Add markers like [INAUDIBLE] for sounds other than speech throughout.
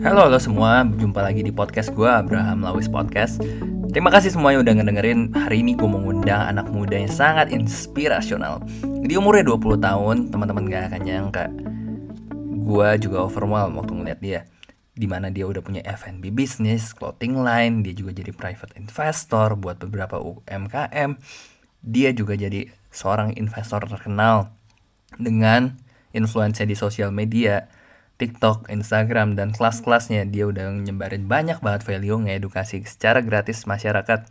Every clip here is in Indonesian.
Halo halo semua, berjumpa lagi di podcast gue Abraham Lawis Podcast. Terima kasih semuanya udah ngedengerin. Hari ini gue mengundang anak muda yang sangat inspirasional. Di umurnya 20 tahun, teman-teman gak akan nyangka. Gue juga overwhelmed waktu ngeliat dia. Di mana dia udah punya F&B bisnis, clothing line Dia juga jadi private investor buat beberapa UMKM Dia juga jadi seorang investor terkenal Dengan influencer di sosial media TikTok, Instagram, dan kelas-kelasnya dia udah nyebarin banyak banget value ngedukasi secara gratis masyarakat.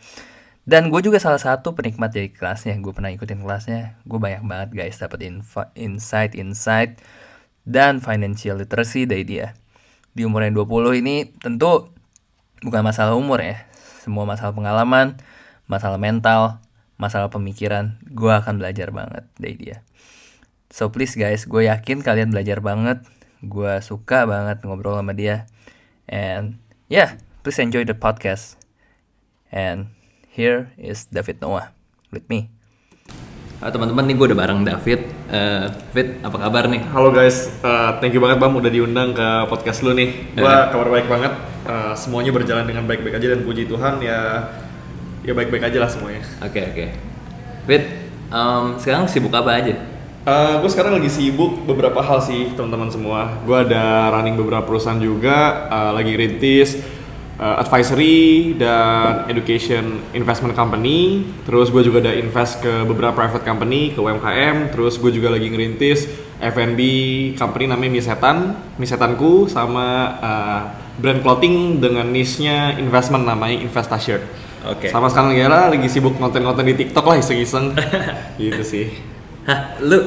Dan gue juga salah satu penikmat dari kelasnya, gue pernah ikutin kelasnya, gue banyak banget guys dapet insight-insight dan financial literacy dari dia. Di umur yang 20 ini tentu bukan masalah umur ya, semua masalah pengalaman, masalah mental, masalah pemikiran, gue akan belajar banget dari dia. So please guys, gue yakin kalian belajar banget gue suka banget ngobrol sama dia. And yeah please enjoy the podcast. And here is David Noah with me. Uh, teman-teman. Nih gue udah bareng David. Uh, David apa kabar nih? Halo guys. Uh, thank you banget bang udah diundang ke podcast lu nih. Gue uh. kabar baik banget. Uh, semuanya berjalan dengan baik-baik aja dan puji Tuhan ya ya baik-baik aja lah semuanya. Oke okay, oke. Okay. David um, sekarang sibuk apa aja Uh, eh, gue sekarang lagi sibuk beberapa hal sih teman-teman semua. Gue ada running beberapa perusahaan juga, uh, lagi rintis uh, advisory dan education investment company. Terus gue juga ada invest ke beberapa private company, ke UMKM. Terus gue juga lagi ngerintis F&B company namanya Misetan, Misetanku sama uh, brand clothing dengan niche-nya investment namanya Investasian. Oke. Okay. Sama sekarang Gera lagi sibuk nonton-nonton di TikTok lah iseng-iseng. [LAUGHS] gitu sih. Hah, lu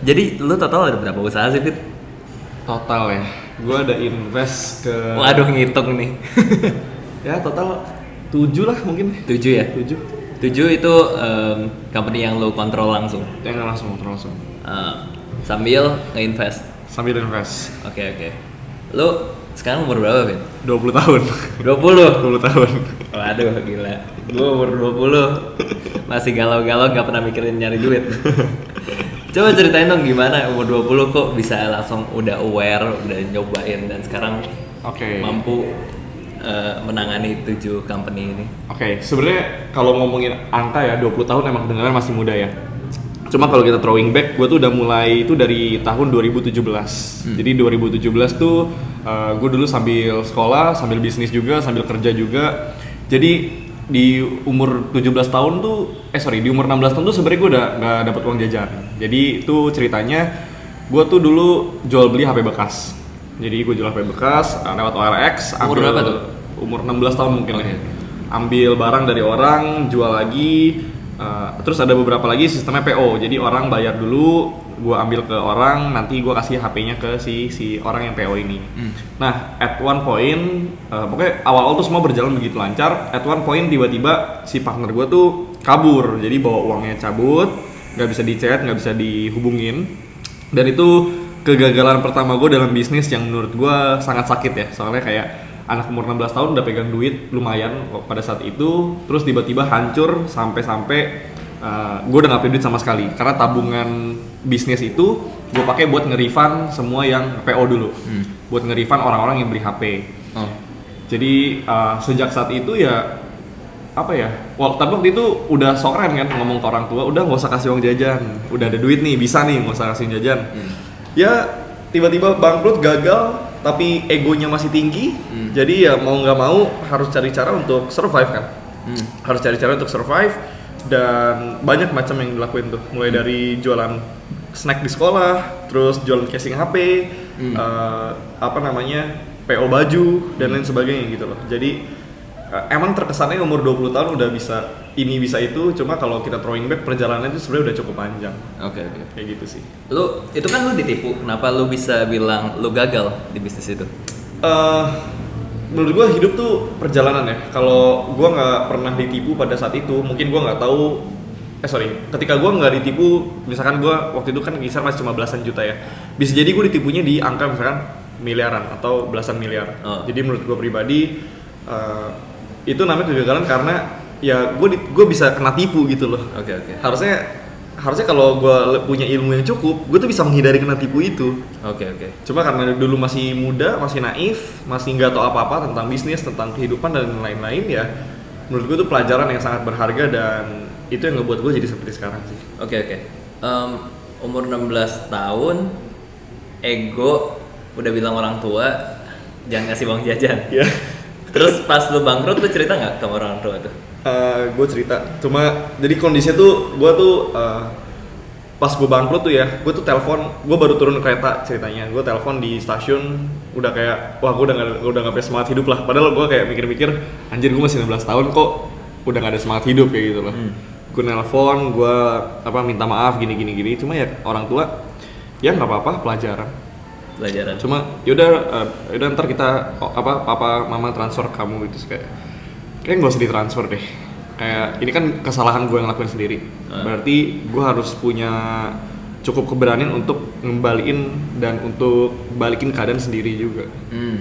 jadi lu total ada berapa usaha sih, Fit? Total ya. Gue ada invest ke Waduh, ngitung nih. [LAUGHS] ya, total tujuh lah mungkin. Tujuh ya? Tujuh. Tujuh itu um, company yang lu kontrol langsung? Yang langsung kontrol langsung. Uh, sambil nge-invest? Sambil invest. Oke, okay, oke. Okay. Lu sekarang umur berapa, Vin? 20 tahun 20? 20 tahun Waduh, gila Gue umur 20 Masih galau-galau gak pernah mikirin nyari duit Coba ceritain dong gimana umur 20 kok bisa langsung udah aware, udah nyobain dan sekarang okay. mampu uh, menangani tujuh company ini. Oke, okay, sebenarnya kalau ngomongin angka ya 20 tahun emang kedengaran masih muda ya. Cuma kalau kita throwing back, gue tuh udah mulai itu dari tahun 2017. Hmm. Jadi 2017 tuh uh, eh, gue dulu sambil sekolah, sambil bisnis juga, sambil kerja juga. Jadi di umur 17 tahun tuh, eh sorry, di umur 16 tahun tuh sebenarnya gue udah nggak dapet uang jajan. Jadi itu ceritanya gue tuh dulu jual beli HP bekas. Jadi gue jual HP bekas uh, lewat OLX. Umur berapa tuh? Umur 16 tahun mungkin okay. ya. Ambil barang dari orang, jual lagi, Uh, terus ada beberapa lagi sistemnya PO. Jadi orang bayar dulu, gue ambil ke orang, nanti gue kasih HP-nya ke si si orang yang PO ini. Hmm. Nah, at one point, uh, pokoknya awal-awal tuh semua berjalan begitu lancar. At one point tiba-tiba si partner gue tuh kabur, jadi bawa uangnya cabut, nggak bisa dicet, nggak bisa dihubungin. Dan itu kegagalan pertama gue dalam bisnis yang menurut gue sangat sakit ya, soalnya kayak anak umur 16 tahun udah pegang duit lumayan pada saat itu. Terus tiba-tiba hancur sampai-sampai uh, eh, gue udah gak punya duit sama sekali. Karena tabungan bisnis itu gue pakai buat nge-refund semua yang PO dulu. Hmm. buat nge-refund orang-orang yang beli HP oh. jadi uh, sejak saat itu ya apa ya Wah, tapi waktu itu udah sok keren kan ngomong ke orang tua udah nggak usah kasih uang jajan. Udah ada duit nih bisa nih nggak usah kasih jajan. Hmm. ya tiba-tiba bangkrut gagal tapi egonya masih tinggi hmm. jadi ya mau nggak mau harus cari cara untuk survive kan hmm. harus cari cara untuk survive dan banyak macam yang dilakuin tuh mulai hmm. dari jualan snack di sekolah terus jualan casing HP hmm. uh, apa namanya PO baju dan hmm. lain sebagainya gitu loh jadi uh, emang terkesannya umur 20 tahun udah bisa ini bisa itu cuma kalau kita throwing back perjalanan itu sebenarnya udah cukup panjang. Oke okay, oke. Okay. kayak gitu sih. Lu itu kan lu ditipu kenapa lu bisa bilang lu gagal di bisnis itu? Uh, menurut gua hidup tuh perjalanan ya. Kalau gua nggak pernah ditipu pada saat itu mungkin gua nggak tahu eh sorry ketika gua nggak ditipu misalkan gua waktu itu kan kisar masih cuma belasan juta ya. Bisa jadi gua ditipunya di angka misalkan miliaran atau belasan miliar. Oh. jadi menurut gua pribadi uh, itu namanya kegagalan karena ya gue gue bisa kena tipu gitu loh. Oke okay, oke. Okay. Harusnya harusnya kalau gue punya ilmu yang cukup gue tuh bisa menghindari kena tipu itu Oke oke. cuma karena dulu masih muda masih naif masih nggak tahu apa-apa tentang bisnis tentang kehidupan dan lain-lain ya menurut gue itu pelajaran yang sangat berharga dan itu yang ngebuat gue jadi seperti sekarang sih Oke oke. Em, umur 16 tahun, ego udah bilang orang tua jangan kasih uang jajan. ya Terus pas lu bangkrut lu cerita nggak ke orang tua tuh? Gue cerita. Cuma jadi kondisinya tuh gue tuh eh, pas gue bangkrut tuh ya gue tuh telepon gue baru turun kereta ceritanya. Gue telepon di stasiun udah kayak wah gue udah gak, udah gak punya semangat hidup lah. Padahal gue kayak mikir-mikir anjir gue masih 16 tahun kok udah gak ada semangat hidup kayak gitu loh. Hmm. gue nelpon gue apa minta maaf gini gini gini. Cuma ya orang tua ya nggak apa-apa pelajaran. Pelajaran. cuma yaudah eh, yaudah ntar kita oh, apa papa mama transfer kamu gitu kayak kayak gak usah ditransfer deh kayak ini kan kesalahan gue yang lakuin sendiri Ah. berarti gue harus punya cukup keberanian untuk ngembaliin dan untuk balikin keadaan sendiri juga Hmm.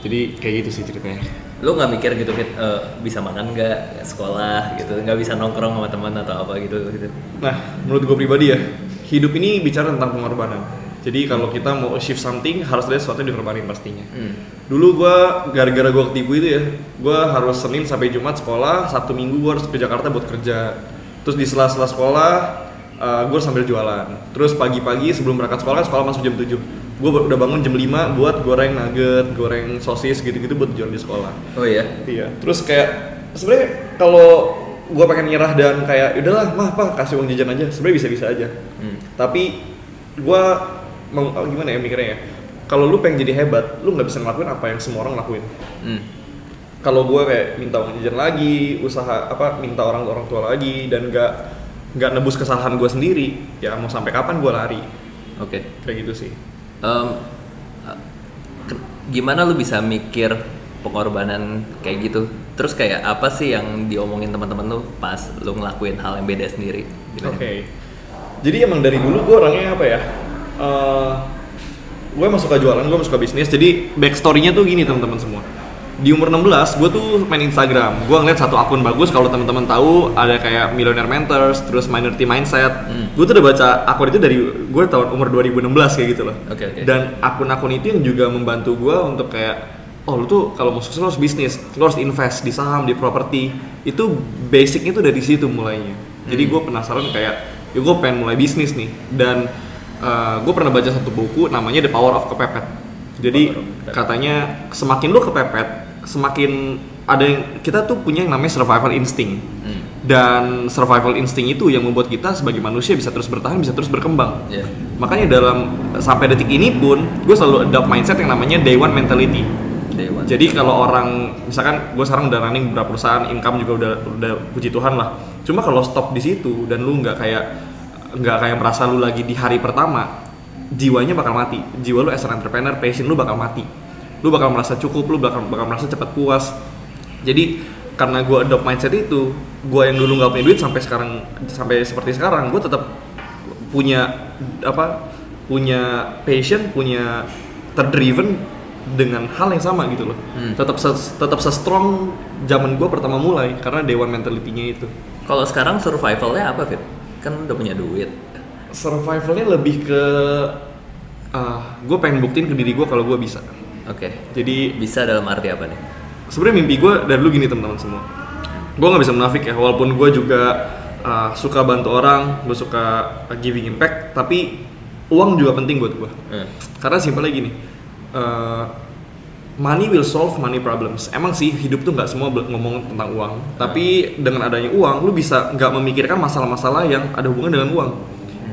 jadi kayak gitu sih ceritanya Lu nggak mikir gitu Fit, eh, bisa makan nggak sekolah gitu, nggak bisa nongkrong sama teman atau apa gitu gitu. Nah, menurut gue pribadi ya, hidup ini bicara tentang pengorbanan. Jadi kalau kita mau shift something, harus ada sesuatu yang dikorbanin pastinya. Hmm. Dulu gue gara-gara gue ketipu itu ya, gue harus Senin sampai Jumat sekolah, Sabtu Minggu gue harus ke Jakarta buat kerja. Terus di sela-sela sekolah, gue sambil jualan. Terus pagi-pagi sebelum berangkat sekolah kan sekolah masuk jam 7 gue udah bangun jam 5 buat goreng nugget, goreng sosis gitu-gitu buat jualan di sekolah. Oh iya. Iya. Terus kayak sebenarnya kalau gue pengen nyerah dan kayak udahlah mah apa kasih uang jajan aja sebenarnya bisa-bisa aja. Hmm. Tapi gue mau oh, gimana ya mikirnya ya? Kalau lu pengen jadi hebat, lu nggak bisa ngelakuin apa yang semua orang lakuin. Hmm. Kalau gue kayak minta uang jajan lagi, usaha apa minta orang orang tua lagi dan nggak nggak nebus kesalahan gue sendiri, ya mau sampai kapan gue lari? Oke. Kayak gitu sih. Ke- gimana lu bisa mikir pengorbanan kayak gitu? Terus kayak apa sih yang diomongin teman-teman lu pas lu ngelakuin hal yang beda sendiri? Oke. Gimana? Jadi emang dari dulu gue orangnya apa ya? Eh, gue emang suka jualan, gue emang suka bisnis. Jadi backstory-nya tuh gini teman-teman semua. Di umur 16, gue tuh main Instagram. Gue ngeliat satu akun bagus. Kalau teman-teman tahu ada kayak Millionaire Mentors, terus Minority Mindset. Hmm. Gue tuh udah baca akun itu dari gue tahun umur 2016 kayak gitu loh. Oke, oke. Dan akun-akun itu yang juga membantu gue untuk kayak oh lu tuh kalau mau sukses lu harus bisnis, lu harus invest di saham, di properti. Itu basicnya tuh dari situ mulainya. Jadi Hmm. gue penasaran kayak ya gue pengen mulai bisnis nih dan gue pernah baca satu buku namanya The Power of Kepepet. Jadi Power of Kepepet. katanya semakin lu kepepet, semakin ada yang kita tuh punya yang namanya survival instinct. Hmm. Dan survival instinct itu yang membuat kita sebagai manusia bisa terus bertahan, bisa terus berkembang. Iya. Makanya dalam sampai detik ini pun gue selalu adopt mindset yang namanya day one mentality. Day one. Jadi kalau orang misalkan gue sekarang udah running beberapa perusahaan, income juga udah udah puji Tuhan lah. Cuma kalau stop di situ dan lu nggak kayak nggak kayak merasa lu lagi di hari pertama, jiwanya bakal mati. Jiwa lu as an entrepreneur, passion lu bakal mati. Lu bakal merasa cukup, lu bakal bakal merasa cepat puas. Jadi karena gue adopt mindset itu, gue yang dulu nggak punya duit sampai sekarang sampai seperti sekarang, gue tetap punya apa punya passion punya terdriven dengan hal yang sama gitu loh Hmm. tetap se- tetap se strong zaman gue pertama mulai karena dewan mentality-nya itu Kalau sekarang survivalnya apa Fit? Kan udah punya duit. survivalnya lebih ke gue pengen buktiin ke diri gue kalau gue bisa Oke. jadi Bisa dalam arti apa nih? sebenarnya mimpi gue dari dulu gini teman-teman semua gue nggak bisa menafik ya walaupun gue juga uh, suka bantu orang gue suka uh, giving impact tapi uang juga penting buat gue Hmm. karena simpelnya gini uh, money will solve money problems. Emang sih hidup tuh nggak semua ngomong tentang uang. Tapi dengan adanya uang lu bisa nggak memikirkan masalah-masalah yang ada hubungan dengan uang.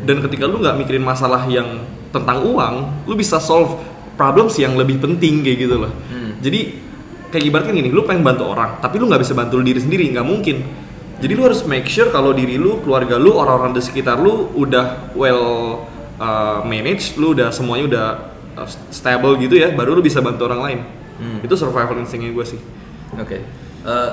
Dan ketika lu nggak mikirin masalah yang tentang uang lu bisa solve problems yang lebih penting kayak gitu loh. Hmm. jadi kayak ibaratnya gini lu pengen bantu orang tapi lu nggak bisa bantu diri sendiri nggak mungkin. Jadi lu harus make sure kalau diri lu keluarga lu orang-orang di sekitar lu udah well uh, managed lu udah semuanya udah uh, stable gitu ya baru lu bisa bantu orang lain Hmm. itu survival instinct gue sih Oke. Eh,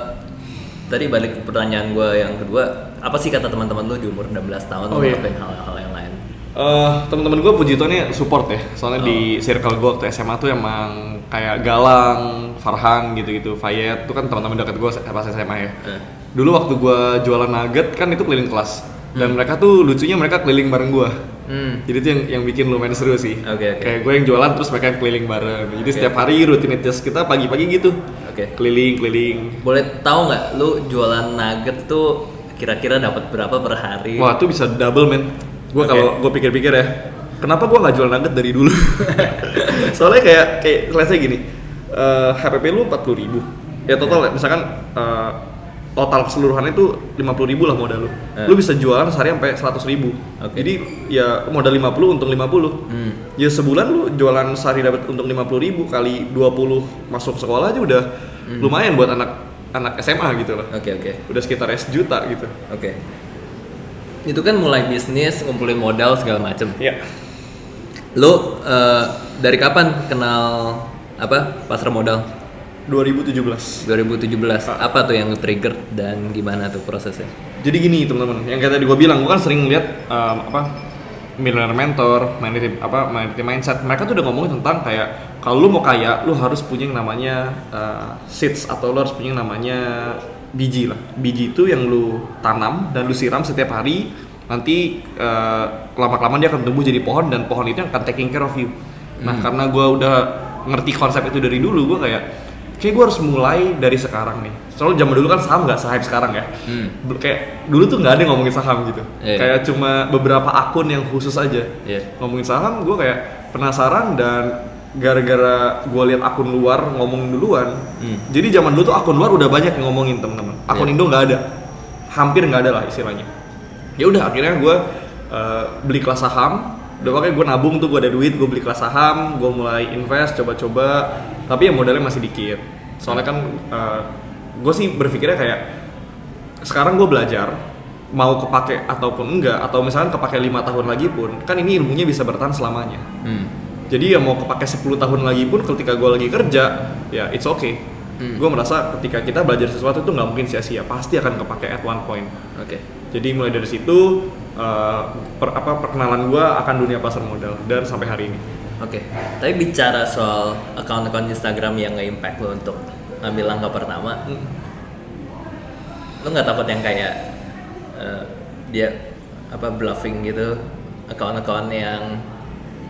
tadi balik ke pertanyaan gue yang kedua, apa sih kata teman-teman lu di umur 16 tahun Oh, lu iya. ngelakuin hal-hal yang lain? Eh, teman-teman gue puji Tuhannya support ya soalnya Oh. di circle gue waktu SMA tuh emang kayak Galang, Farhan gitu-gitu, Fayet tuh kan teman-teman dekat gue pas SMA ya Eh, dulu waktu gue jualan nugget kan itu keliling kelas dan mereka tuh lucunya mereka keliling bareng gua Hmm. jadi itu yang yang bikin lumayan seru sih Oke, oke. kayak gue yang jualan terus mereka keliling bareng jadi setiap hari rutinitas kita pagi-pagi gitu Oke. keliling keliling Boleh tahu nggak lu jualan nugget tuh kira-kira dapat berapa per hari? wah tuh bisa double men gue Oke. kalau gue pikir-pikir ya kenapa gue nggak jual nugget dari dulu [LAUGHS] soalnya kayak kayak say gini eh, HPP lu 40.000 ribu ya total misalkan eh, total keseluruhannya itu 50.000 ribu lah modal lu Eh. lu bisa jualan sehari sampai 100.000 ribu Oke. jadi ya modal 50 untung 50 Hmm. ya sebulan lu jualan sehari dapat untung 50.000 ribu kali 20 masuk sekolah aja udah Hmm. lumayan buat anak anak SMA gitu loh Oke oke udah sekitar juta gitu oke. Itu kan mulai bisnis, ngumpulin modal segala macem. ya Lu eh, dari kapan kenal apa pasar modal? 2017 2017. Apa tuh yang trigger dan gimana tuh prosesnya? jadi gini teman-teman yang kayak tadi gue bilang gue kan sering lihat um, apa millionaire mentor minority apa minority mindset. Mereka tuh udah ngomongin tentang kayak kalau lu mau kaya lu harus punya yang namanya uh, seeds atau lu harus punya yang namanya biji lah. Biji itu yang lu tanam dan lu siram setiap hari nanti uh, lama kelamaan dia akan tumbuh jadi pohon dan pohon itu yang akan taking care of you. Nah karena gue udah ngerti konsep itu dari dulu gue kayak kayak gue harus mulai dari sekarang nih soalnya zaman dulu kan saham nggak sehype sekarang ya Hmm. Kayak dulu tuh nggak ada yang ngomongin saham gitu Iya. kayak cuma beberapa akun yang khusus aja Iya. ngomongin saham gue kayak penasaran dan gara-gara gue lihat akun luar ngomongin duluan Hmm. jadi zaman dulu tuh akun luar udah banyak yang ngomongin teman-teman akun Iya. Indo nggak ada hampir nggak ada lah istilahnya ya udah akhirnya gue uh, beli kelas saham udah pakai gue nabung tuh gue ada duit gue beli kelas saham gue mulai invest coba-coba tapi ya modalnya masih dikit soalnya kan gue sih berpikirnya kayak sekarang gue belajar mau kepake ataupun enggak atau misalkan kepake lima tahun lagi pun kan ini ilmunya bisa bertahan selamanya Hmm. jadi ya mau kepake 10 tahun lagi pun ketika gue lagi kerja ya it's okay Hmm. gue merasa ketika kita belajar sesuatu itu nggak mungkin sia-sia pasti akan kepake at one point Oke. jadi mulai dari situ eh, per- apa perkenalan gue akan dunia pasar modal dan sampai hari ini Oke, tapi bicara soal akun-akun Instagram yang nge-impact lo untuk ngambil langkah pertama, Hmm. lo nggak takut yang kayak eh, dia apa bluffing gitu, akun-akun yang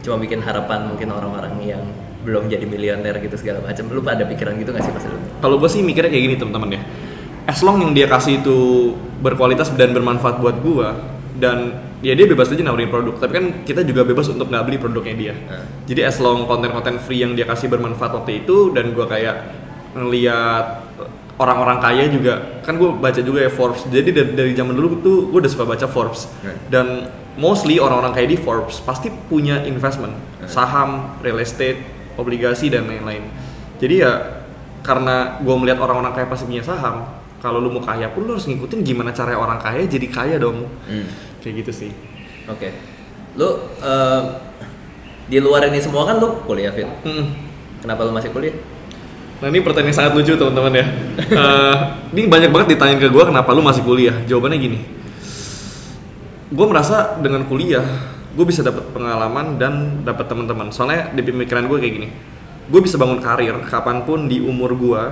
cuma bikin harapan mungkin orang-orang yang belum jadi miliuner gitu segala macam. Lu ada pikiran gitu nggak sih pas lu? kalau gue sih mikirnya kayak gini teman-teman ya as long yang dia kasih itu berkualitas dan bermanfaat buat gue dan ya dia bebas aja nawarin produk tapi kan kita juga bebas untuk nggak beli produknya dia Nah. jadi as long konten-konten free yang dia kasih bermanfaat waktu itu dan gue kayak ngeliat orang-orang kaya juga kan gue baca juga ya Forbes jadi dari, dari zaman dulu tuh gue udah suka baca Forbes Right. dan mostly orang-orang kaya di Forbes pasti punya investment Right. saham real estate obligasi dan lain-lain jadi ya karena gue melihat orang-orang kaya pasti punya saham kalau lu mau kaya pun lu harus ngikutin gimana cara orang kaya jadi kaya dong Hmm. Kayak gitu sih Oke. Lu eh, di luar ini semua kan lu kuliah Fit. Mm. Kenapa lu masih kuliah? Nah ini pertanyaan yang sangat lucu teman-teman ya. [LAUGHS] Eh, ini banyak banget ditanyain ke gue kenapa lu masih kuliah. Jawabannya gini. Gue merasa dengan kuliah gue bisa dapat pengalaman dan dapat teman-teman. Soalnya di pemikiran gue kayak gini. Gue bisa bangun karir kapan pun di umur gue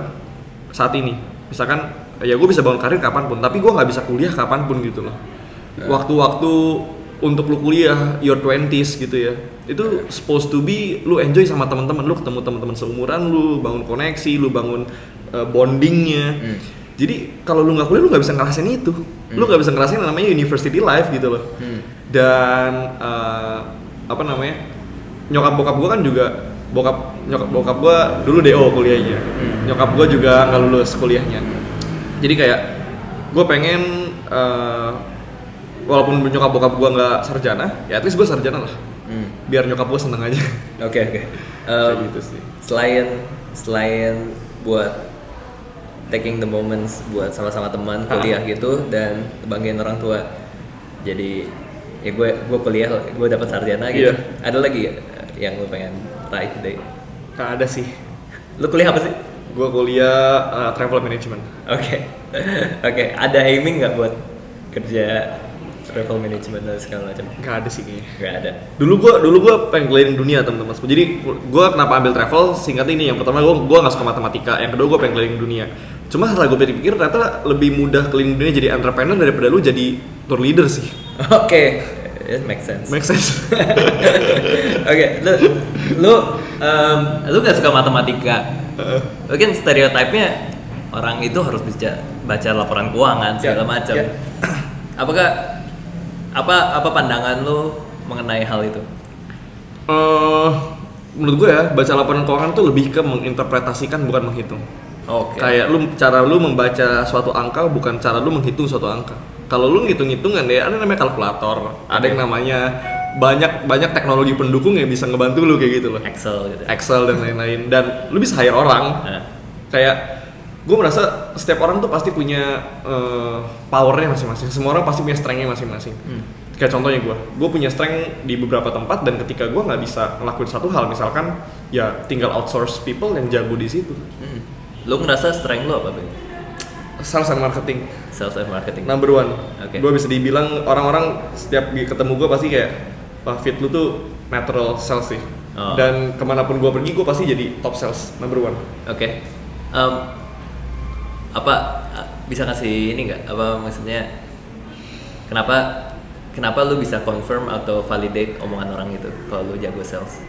saat ini. Misalkan ya gue bisa bangun karir kapan pun. Tapi gue nggak bisa kuliah kapan pun gitu loh. Waktu-waktu untuk lu kuliah your 20s gitu ya. Itu supposed to be lu enjoy sama teman-teman lu ketemu teman-teman seumuran lu bangun koneksi lu bangun uh, bondingnya. Hmm. jadi kalau lu nggak kuliah lu nggak bisa ngerasain itu. Lu nggak bisa ngerasain namanya university life gitu loh. Hmm. dan uh, apa namanya nyokap bokap gua kan juga bokap nyokap bokap gua dulu do kuliahnya. Nyokap gua juga nggak lulus kuliahnya. Jadi kayak gue pengen uh, walaupun nyokap bokap gua nggak sarjana ya at least gue sarjana lah. Hmm. biar nyokap gue seneng aja. Oke oke. [LAUGHS] Kayak Em, gitu sih. selain selain buat taking the moments buat sama-sama teman Ah. kuliah gitu dan banggain orang tua. Jadi ya gue gue kuliah gue dapat sarjana gitu. Iya. ada lagi ya yang lu pengen raih deh nggak ada sih. Lu kuliah apa sih? Gue kuliah uh, travel management. Oke. [LAUGHS] Oke ada aiming nggak buat kerja travel management dan segala macam. Nggak ada sih kayaknya. Nggak ada. Dulu gua dulu gua pengen keliling dunia teman-teman jadi gua kenapa ambil travel? Singkat ini yang pertama gua gua nggak suka matematika. Yang kedua gua pengen keliling dunia. Cuma setelah gue pikir ternyata lebih mudah keliling dunia jadi entrepreneur daripada lu jadi tour leader sih. [LAUGHS] Oke. It makes sense. Make sense. [LAUGHS] Oke lu lu um, lu gak suka matematika? Mungkin stereotipnya orang itu harus bisa baca laporan keuangan segala Ya, macam. ya. apakah apa apa pandangan lu mengenai hal itu? Eh, menurut gue ya baca laporan keuangan tuh lebih ke menginterpretasikan bukan menghitung. Oke. Kayak lu cara lu membaca suatu angka bukan cara lu menghitung suatu angka. Kalau lu ngitung hitungan ya ada yang namanya kalkulator ada yang namanya banyak banyak teknologi pendukung yang bisa ngebantu lu kayak gitu loh. Excel gitu Excel dan lain-lain. Dan lu bisa hire orang. Nah, kayak gue merasa setiap orang tuh pasti punya eh, powernya masing-masing semua orang pasti punya strengthnya masing-masing hmm. kayak contohnya gue gue punya strength di beberapa tempat dan ketika gue nggak bisa ngelakuin satu hal misalkan ya tinggal outsource people yang jago di situ Hmm. lu ngerasa strength lu apa Ben? sales and marketing sales and marketing number one Oke. gue bisa dibilang orang-orang setiap ketemu gue pasti kayak wah fit lu tuh natural sales sih Oh. dan ke mana pun gue pergi gue pasti jadi top sales number one Oke. Em, apa a- bisa kasih ini nggak? Apa maksudnya? Kenapa kenapa lu bisa confirm atau validate omongan orang itu kalau lu jago sales?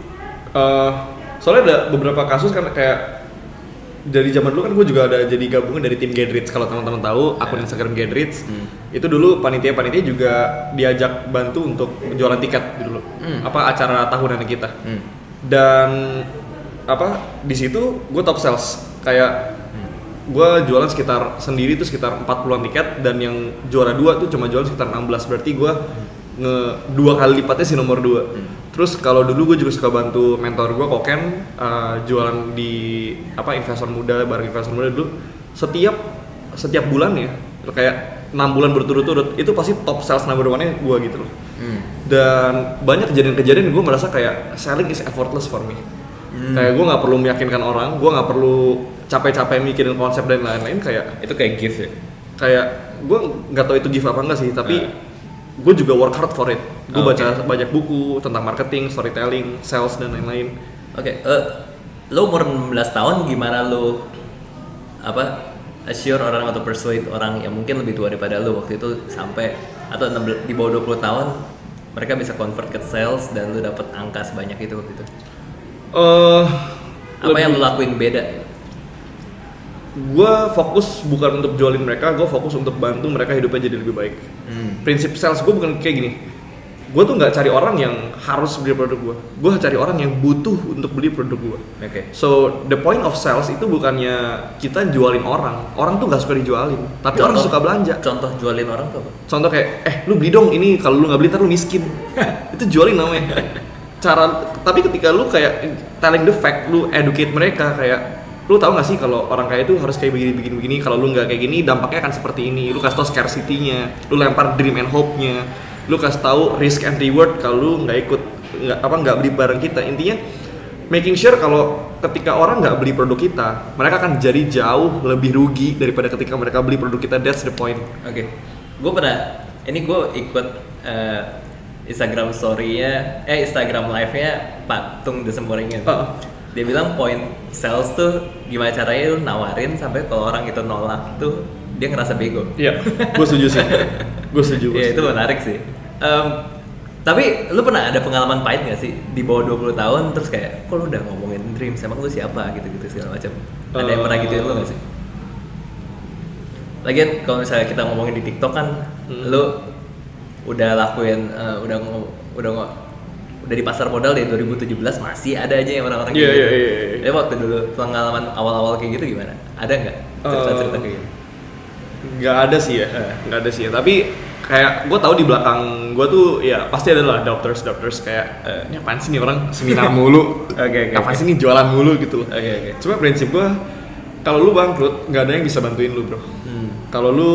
Eh, soalnya ada beberapa kasus kan kayak dari zaman dulu kan gue juga ada jadi gabungan dari tim Gedrits kalau teman-teman tahu akun Instagram Gedrits Hmm. itu dulu panitia-panitia juga diajak bantu untuk jualan tiket dulu Hmm. apa acara tahunan kita Hmm. dan apa di situ gue top sales kayak gue jualan sekitar sendiri tuh sekitar 40-an tiket dan yang juara dua tuh cuma jualan sekitar 16 berarti gue nge dua kali lipatnya si nomor dua. Terus kalau dulu gue juga suka bantu mentor gue koken uh, jualan di apa investor muda bareng investor muda dulu. Setiap setiap bulan ya kayak enam bulan berturut-turut itu pasti top sales number one nya gue gitu loh. Hmm. dan banyak kejadian-kejadian gue merasa kayak selling is effortless for me. Kayak gue nggak perlu meyakinkan orang gue nggak perlu capek-capek mikirin konsep dan lain-lain kayak Itu kayak gift ya? kayak gue nggak tahu itu gift apa enggak sih tapi Nah. gue juga work hard for it gue Oh, baca banyak buku tentang marketing storytelling sales dan lain-lain Oke. eh, lu umur 16 tahun gimana lu apa assure orang atau persuade orang yang mungkin lebih tua daripada lu waktu itu sampai atau 16 di bawah 20 tahun mereka bisa convert ke sales dan lu dapat angka sebanyak itu waktu itu. eh Apa yang lu lakuin beda? Gue fokus bukan untuk jualin mereka gue fokus untuk bantu mereka hidupnya jadi lebih baik. Hmm. prinsip sales gue bukan kayak gini. Gue tuh nggak cari orang yang harus beli produk gue gue cari orang yang butuh untuk beli produk gue Oke. so the point of sales itu bukannya kita jualin orang. Orang tuh nggak suka dijualin tapi orang suka belanja. Contoh jualin orang tuh apa? contoh kayak eh lu beli dong ini kalau lu nggak beli ntar lu miskin. [LAUGHS] Itu jualin namanya. Cara tapi ketika lu kayak telling the fact lu educate mereka kayak lu tahu nggak sih kalau orang kaya itu harus kayak begini begini begini? Kalau lu nggak kayak gini dampaknya akan seperti ini. Lu kasih tau scarcity-nya lu lempar dream and hope-nya lu kasih tahu risk and reward kalau lu nggak ikut nggak apa nggak beli barang kita. Intinya making sure kalau ketika orang nggak beli produk kita mereka akan jadi jauh lebih rugi daripada ketika mereka beli produk kita. That's the point. Oke, gue pernah ini gue ikut eh, Instagram story-nya, eh Instagram live-nya Patung Desemboringin. Ah. Dia bilang point sales tuh gimana caranya lu nawarin sampai kalau orang itu nolak tuh dia ngerasa bego. Iya, gue setuju sih. Gue setuju. Iya itu menarik sih. Em, tapi lu pernah ada pengalaman pahit gak sih di bawah 20 tahun terus kayak kok lu udah ngomongin dreams emang lu siapa gitu-gitu segala macam. Ada yang pernah gituin lu gak sih? Lagian kalau misalnya kita ngomongin di TikTok kan Hmm. lu udah lakuin eh, udah udah di pasar modal dari 2017 masih ada aja yang orang-orang Iya, kayak gitu. iya, iya, iya. Jadi waktu dulu pengalaman awal-awal kayak gitu gimana? Ada nggak cerita-cerita Eh, kayak gitu? Nggak ada sih ya, Eh. nggak ada sih ya. Tapi kayak gue tahu di belakang gue tuh ya pasti ada lah doctors doctors kayak eh, ini apaan sih nih orang seminar mulu, [LAUGHS] Oke, oke, apa oke. sih nih jualan mulu gitu. Oke oke. Cuma prinsip gue kalau lu bangkrut nggak ada yang bisa bantuin lu bro. Hmm. Kalau lu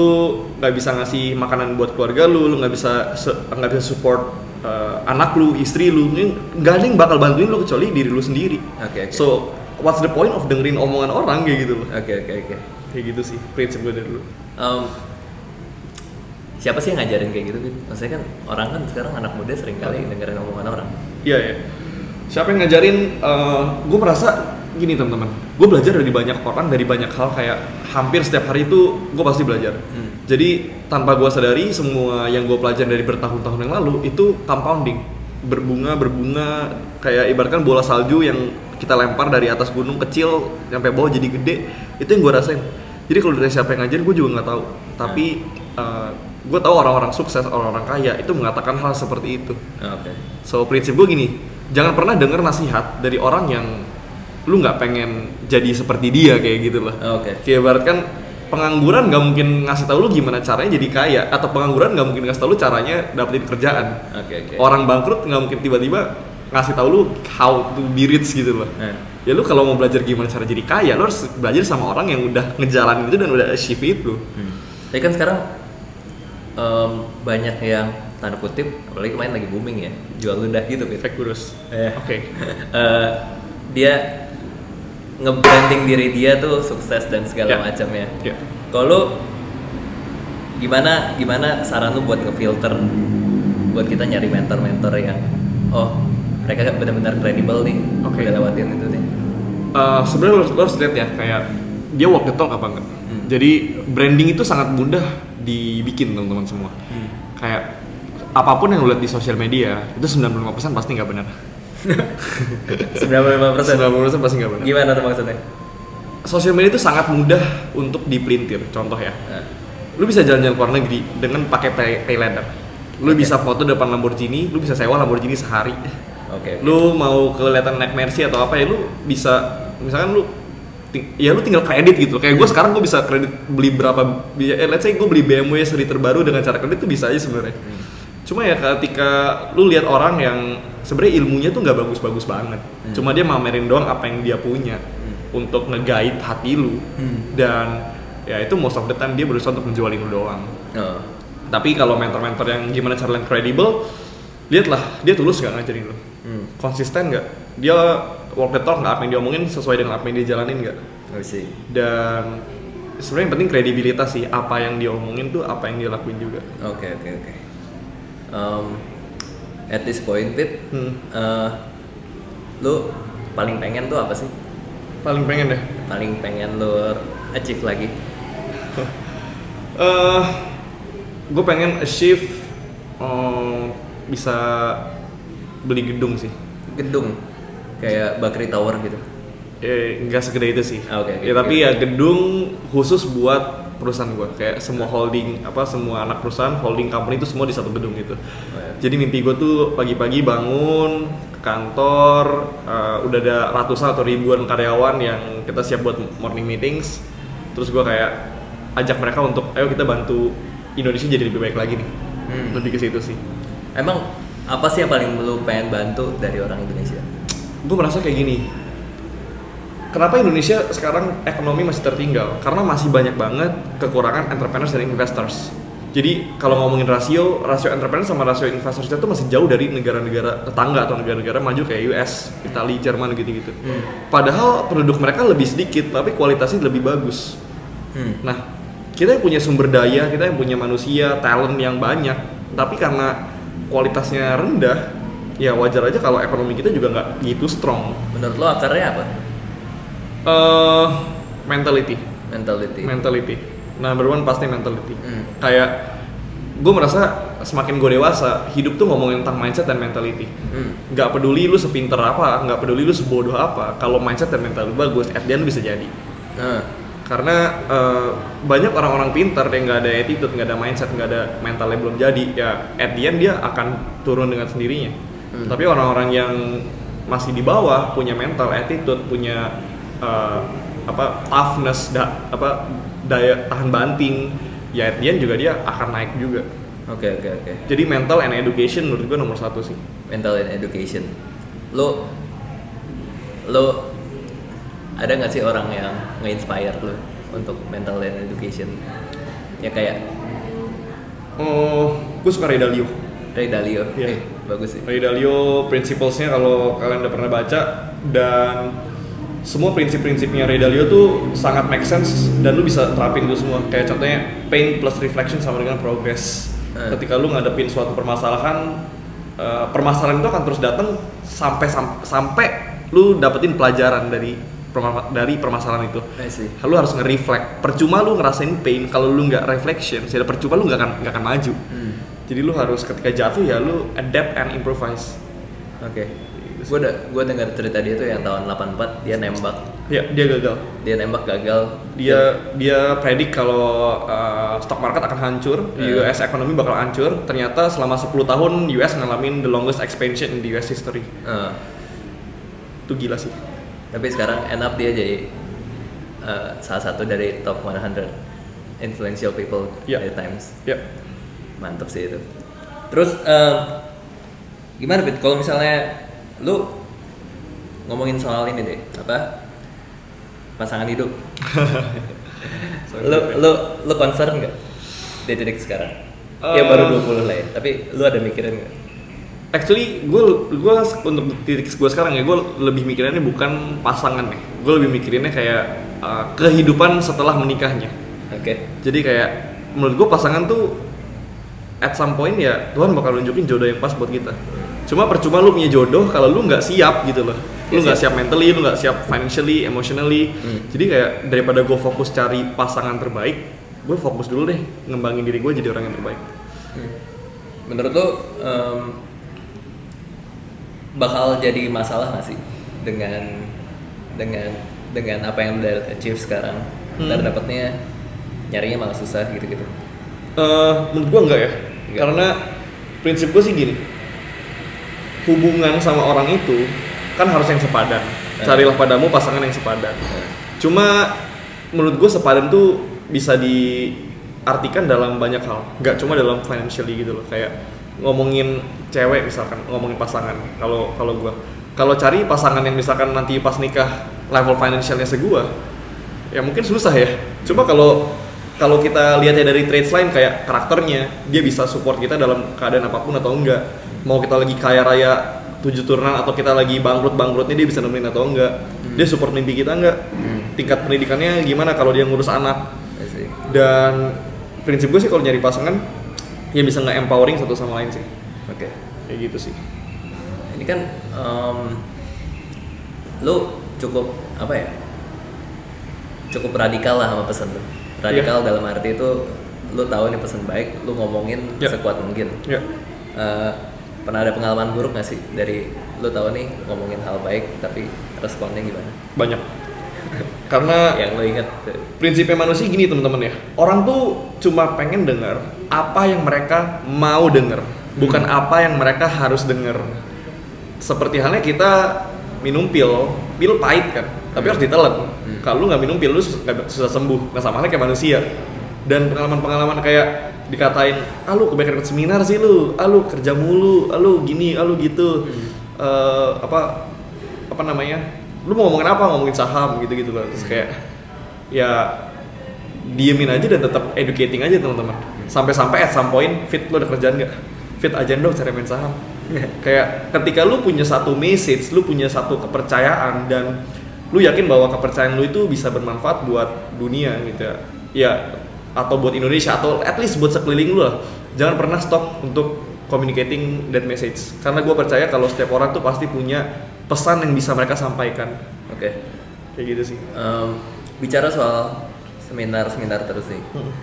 nggak bisa ngasih makanan buat keluarga lu, lu nggak bisa nggak bisa support eh, anak lu, istri lu, nggak ada yang bakal bantuin lu kecuali diri lu sendiri. Oke, oke. So what's the point of dengerin omongan orang kayak gitu loh? Oke oke oke. Kayak gitu sih prinsip gue dari dulu. Em, siapa sih yang ngajarin kayak gitu maksudnya kan orang kan sekarang anak muda sering kali dengerin omongan orang Iya ya. Siapa yang ngajarin? gue merasa gini teman-teman. Gue belajar dari banyak orang, dari banyak hal kayak hampir setiap hari itu gue pasti belajar. Hmm. Jadi tanpa gue sadari semua yang gue pelajari dari bertahun-tahun yang lalu itu compounding, berbunga berbunga kayak ibaratkan bola salju yang kita lempar dari atas gunung kecil sampai bawah jadi gede itu yang gue rasain. Jadi kalau dari siapa yang ngajarin gue juga nggak tahu. Tapi gue tahu orang-orang sukses, orang-orang kaya itu mengatakan hal seperti itu. oke So prinsip gue gini, jangan pernah denger nasihat dari orang yang lu nggak pengen jadi seperti dia kayak gitu loh. oke Kayak ibarat kan pengangguran nggak mungkin ngasih tahu lu gimana caranya jadi kaya atau pengangguran nggak mungkin ngasih tahu lu caranya dapetin kerjaan. oke oke Orang bangkrut nggak mungkin tiba-tiba ngasih tahu lu how to be rich gitu loh. Eh. Ya lu kalau mau belajar gimana cara jadi kaya, lu harus belajar sama orang yang udah ngejalanin itu dan udah achieve itu. Hmm. Tapi kan sekarang em, banyak yang tanda kutip, apalagi kemarin lagi booming ya, jual ludah gitu. Fake gurus. Eh. Oke. [LAUGHS] Eh, dia nge-branding diri dia tuh sukses dan segala Ya. macamnya. Ya. Kalau lu gimana gimana saran lu buat ngefilter buat kita nyari mentor-mentor yang oh mereka benar-benar kredibel nih Oke. udah lewatin itu nih. Uh, sebenarnya lo, harus- lo harus lihat ya kayak dia walk the talk apa enggak. Hmm. Jadi branding itu sangat mudah dibikin teman-teman semua. Hmm. Kayak apa pun yang lo lihat di sosial media itu 95% pasti nggak benar. [LAUGHS] 95%. 95% pasti nggak benar. Gimana tuh maksudnya? Sosial media itu sangat mudah untuk dipelintir. Contoh ya, Nah, lu bisa jalan-jalan ke luar negeri dengan pakai pay. Lu Oke. bisa foto depan Lamborghini, lu bisa sewa Lamborghini sehari. Oke. oke. lu mau kelihatan naik Mercy atau apa ya lu bisa misalkan lu ya lu tinggal kredit gitu kayak gue sekarang gue bisa kredit beli berapa eh, let's say gue beli BMW seri terbaru dengan cara kredit itu bisa aja sebenarnya Hmm. Cuma ya ketika lu lihat orang yang sebenarnya ilmunya tuh nggak bagus-bagus banget Hmm. cuma dia mamerin doang apa yang dia punya Hmm. untuk nge-guide hati lu Hmm. dan ya itu most of the time dia berusaha untuk menjualin lu doang Oh. tapi kalau mentor-mentor yang gimana cara yang kredibel lihatlah dia tulus nggak ngajarin lu Hmm. konsisten nggak dia walk the talk nggak apa yang diomongin sesuai dengan apa yang dia jalanin nggak dan sebenarnya yang penting kredibilitas sih apa yang dia omongin tuh apa yang dia lakuin juga Oke oke oke. Um, at this point, Fit, hmm. eh, lu paling pengen tuh apa sih? paling pengen deh Paling pengen lu achieve lagi? [LAUGHS] eh gue pengen achieve eh, bisa beli gedung sih Gedung, kayak Bakri Tower gitu. eh nggak segede itu sih Ah, oke, oke, ya tapi oke. ya gedung khusus buat perusahaan gue kayak semua holding apa semua anak perusahaan holding company itu semua di satu gedung gitu Oh, ya. Jadi mimpi gue tuh pagi-pagi bangun ke kantor, eh, udah ada ratusan atau ribuan karyawan yang kita siap buat morning meetings. Terus gue kayak ajak mereka untuk, ayo kita bantu Indonesia jadi lebih baik lagi nih. Hmm. Lebih ke situ sih. Emang apa sih yang paling lu pengen bantu dari orang Indonesia? Gue merasa kayak gini. Kenapa Indonesia sekarang ekonomi masih tertinggal? Karena masih banyak banget kekurangan entrepreneurs dan investors. Jadi kalau ngomongin rasio, rasio entrepreneur sama rasio investors itu masih jauh dari negara-negara tetangga atau negara-negara maju kayak US, Italia, Jerman gitu-gitu. Hmm. Padahal penduduk mereka lebih sedikit, tapi kualitasnya lebih bagus. Hmm. Nah, kita yang punya sumber daya, kita yang punya manusia, talent yang banyak, tapi karena kualitasnya rendah, ya wajar aja kalau ekonomi kita juga nggak gitu strong. Menurut lo akarnya apa? Eh mentality, Mentality. mentality. Number one pasti mentality. Hmm. Kayak gue merasa semakin gue dewasa, hidup tuh ngomongin tentang mindset dan mentality. Hmm. Nggak peduli lu sepinter apa, nggak peduli lu sebodoh apa, kalau mindset dan mental lu bagus, at the end bisa jadi. Nah, Karena eh, banyak orang-orang pintar yang nggak ada attitude, nggak ada mindset, nggak ada mentalnya belum jadi, ya at the end dia akan turun dengan sendirinya. Hmm. Tapi orang-orang yang masih di bawah punya mental, attitude, punya eh, apa toughness, da- apa daya tahan banting, ya at the end juga dia akan naik juga. oke oke oke. Jadi mental and education menurut gue nomor satu sih. Mental and education. Lo lo ada nggak sih orang yang nge-inspire lo untuk mental and education? Ya kayak Oh, gue suka Ray Dalio. Ray Dalio. Iya. Eh, bagus sih. Ray Dalio principlesnya kalau kalian udah pernah baca dan semua prinsip-prinsipnya Ray Dalio tuh sangat make sense dan lu bisa terapin itu semua. Kayak contohnya pain plus reflection sama dengan progress. Eh. ketika lu ngadepin suatu permasalahan eh, permasalahan itu akan terus datang sampai sam- sampai lu dapetin pelajaran dari dari permasalahan itu. Lu harus nge-reflect. Percuma lu ngerasain pain kalau lu nggak reflection tidak percuma lu nggak akan nggak akan maju. Hmm. jadi lu harus ketika jatuh ya lu adapt and improvise. Oke. Gue udah gue dengar cerita dia tuh yang tahun 84 dia nembak ya dia gagal dia nembak gagal dia dia predik kalau uh, stock market akan hancur, Eh. US ekonomi bakal hancur. Ternyata selama 10 tahun US ngalamin the longest expansion in the US history. Eh, Itu gila sih. tapi sekarang end up dia jadi eh, salah satu dari top 100 influential people Iya. di Times Ya. mantap sih itu terus em, gimana Fit kalau misalnya lu ngomongin soal ini deh apa pasangan hidup [LAUGHS] lu lu lu concern nggak di titik sekarang ya Eh. baru 20 lah ya tapi lu ada mikirin nggak Actually, gue gue untuk titik gue sekarang ya gue lebih mikirinnya bukan pasangan nih. Gue lebih mikirinnya kayak uh, kehidupan setelah menikahnya. oke Jadi kayak menurut gue pasangan tuh at some point ya Tuhan bakal nunjukin jodoh yang pas buat kita. Cuma percuma lu punya jodoh kalau lu nggak siap gitu loh. Lu Iya, nggak siap. mentally, lu nggak siap financially, emotionally. Hmm. Jadi kayak daripada gue fokus cari pasangan terbaik, gue fokus dulu deh ngembangin diri gue jadi orang yang terbaik. menurut lu em, bakal jadi masalah nggak sih dengan dengan dengan apa yang udah achieve sekarang Hmm. ntar dapetnya nyarinya malah susah gitu-gitu Eh, menurut gue enggak ya, Enggak. karena prinsip gue sih gini, hubungan sama orang itu kan harus yang sepadan. Eh. Carilah padamu pasangan yang sepadan. Cuma menurut gue sepadan tuh bisa diartikan dalam banyak hal, nggak cuma dalam financially gitu loh. Kayak ngomongin cewek misalkan, ngomongin pasangan. Kalau kalau gue, kalau cari pasangan yang misalkan nanti pas nikah level financialnya segua, ya mungkin susah ya. Cuma kalau kalau kita lihatnya dari traits lain kayak karakternya, dia bisa support kita dalam keadaan apa pun atau enggak. Mau kita lagi kaya raya tujuh turunan atau kita lagi bangkrut bangkrutnya dia bisa nemenin atau enggak. Dia support mimpi kita enggak. Tingkat pendidikannya gimana kalau dia ngurus anak. Dan prinsip gue sih kalau nyari pasangan ya bisa nggak empowering satu sama lain sih. oke Kayak gitu sih. ini kan em, lu cukup apa ya cukup radikal lah sama pesan lu radikal Iya. dalam arti itu lu tahu ini pesan baik lu ngomongin Ya. sekuat mungkin Ya. Eh, pernah ada pengalaman buruk gak sih dari lu tahu nih ngomongin hal baik tapi responnya gimana Banyak. [LAUGHS] Karena yang lu inget prinsipnya manusia gini teman-teman ya orang tuh cuma pengen dengar apa yang mereka mau dengar bukan apa yang mereka harus dengar seperti halnya kita minum pil pil pahit kan tapi harus ditelan. Kalau lu nggak minum pil lu susah sembuh. Nah sama halnya kayak manusia. Dan pengalaman-pengalaman kayak dikatain ah lu kebanyakan ikut seminar sih lu. Ah lu kerja mulu. Ah lu gini ah lu gitu. Eh, apa apa namanya? Lu mau ngomongin apa? Ngomongin saham gitu gitu loh. Terus kayak ya diemin aja dan tetap educating aja teman-teman. Sampai-sampai at some point fit lu ada kerjaan nggak? Fit aja dong cara main saham. [LAUGHS] Kayak ketika lu punya satu message lu punya satu kepercayaan dan lu yakin bahwa kepercayaan lu itu bisa bermanfaat buat dunia gitu ya? Ya atau buat Indonesia atau at least buat sekeliling lu lah. Jangan pernah stop untuk communicating that message. Karena gue percaya kalau setiap orang tuh pasti punya pesan yang bisa mereka sampaikan. Oke kayak gitu sih. Em, bicara soal seminar seminar terus nih. Hmm.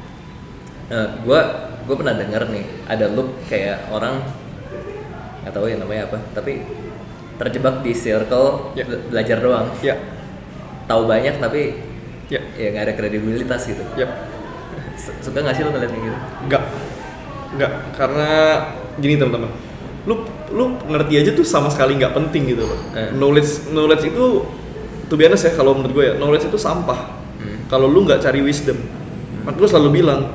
gue gue pernah dengar nih ada loop kayak orang nggak tahu ya namanya apa tapi terjebak di circle be- belajar doang. Ya tahu banyak tapi ya ya nggak ada kredibilitas gitu ya Su- suka nggak sih lo ngeliat kayak gitu Enggak. Enggak, karena gini teman-teman. Lu lu ngerti aja tuh sama sekali nggak penting gitu loh. Eh. Knowledge knowledge itu tuh biasa ya kalau menurut gue ya, knowledge itu sampah. Hmm. Kalau lu nggak cari wisdom. Maka gue selalu bilang,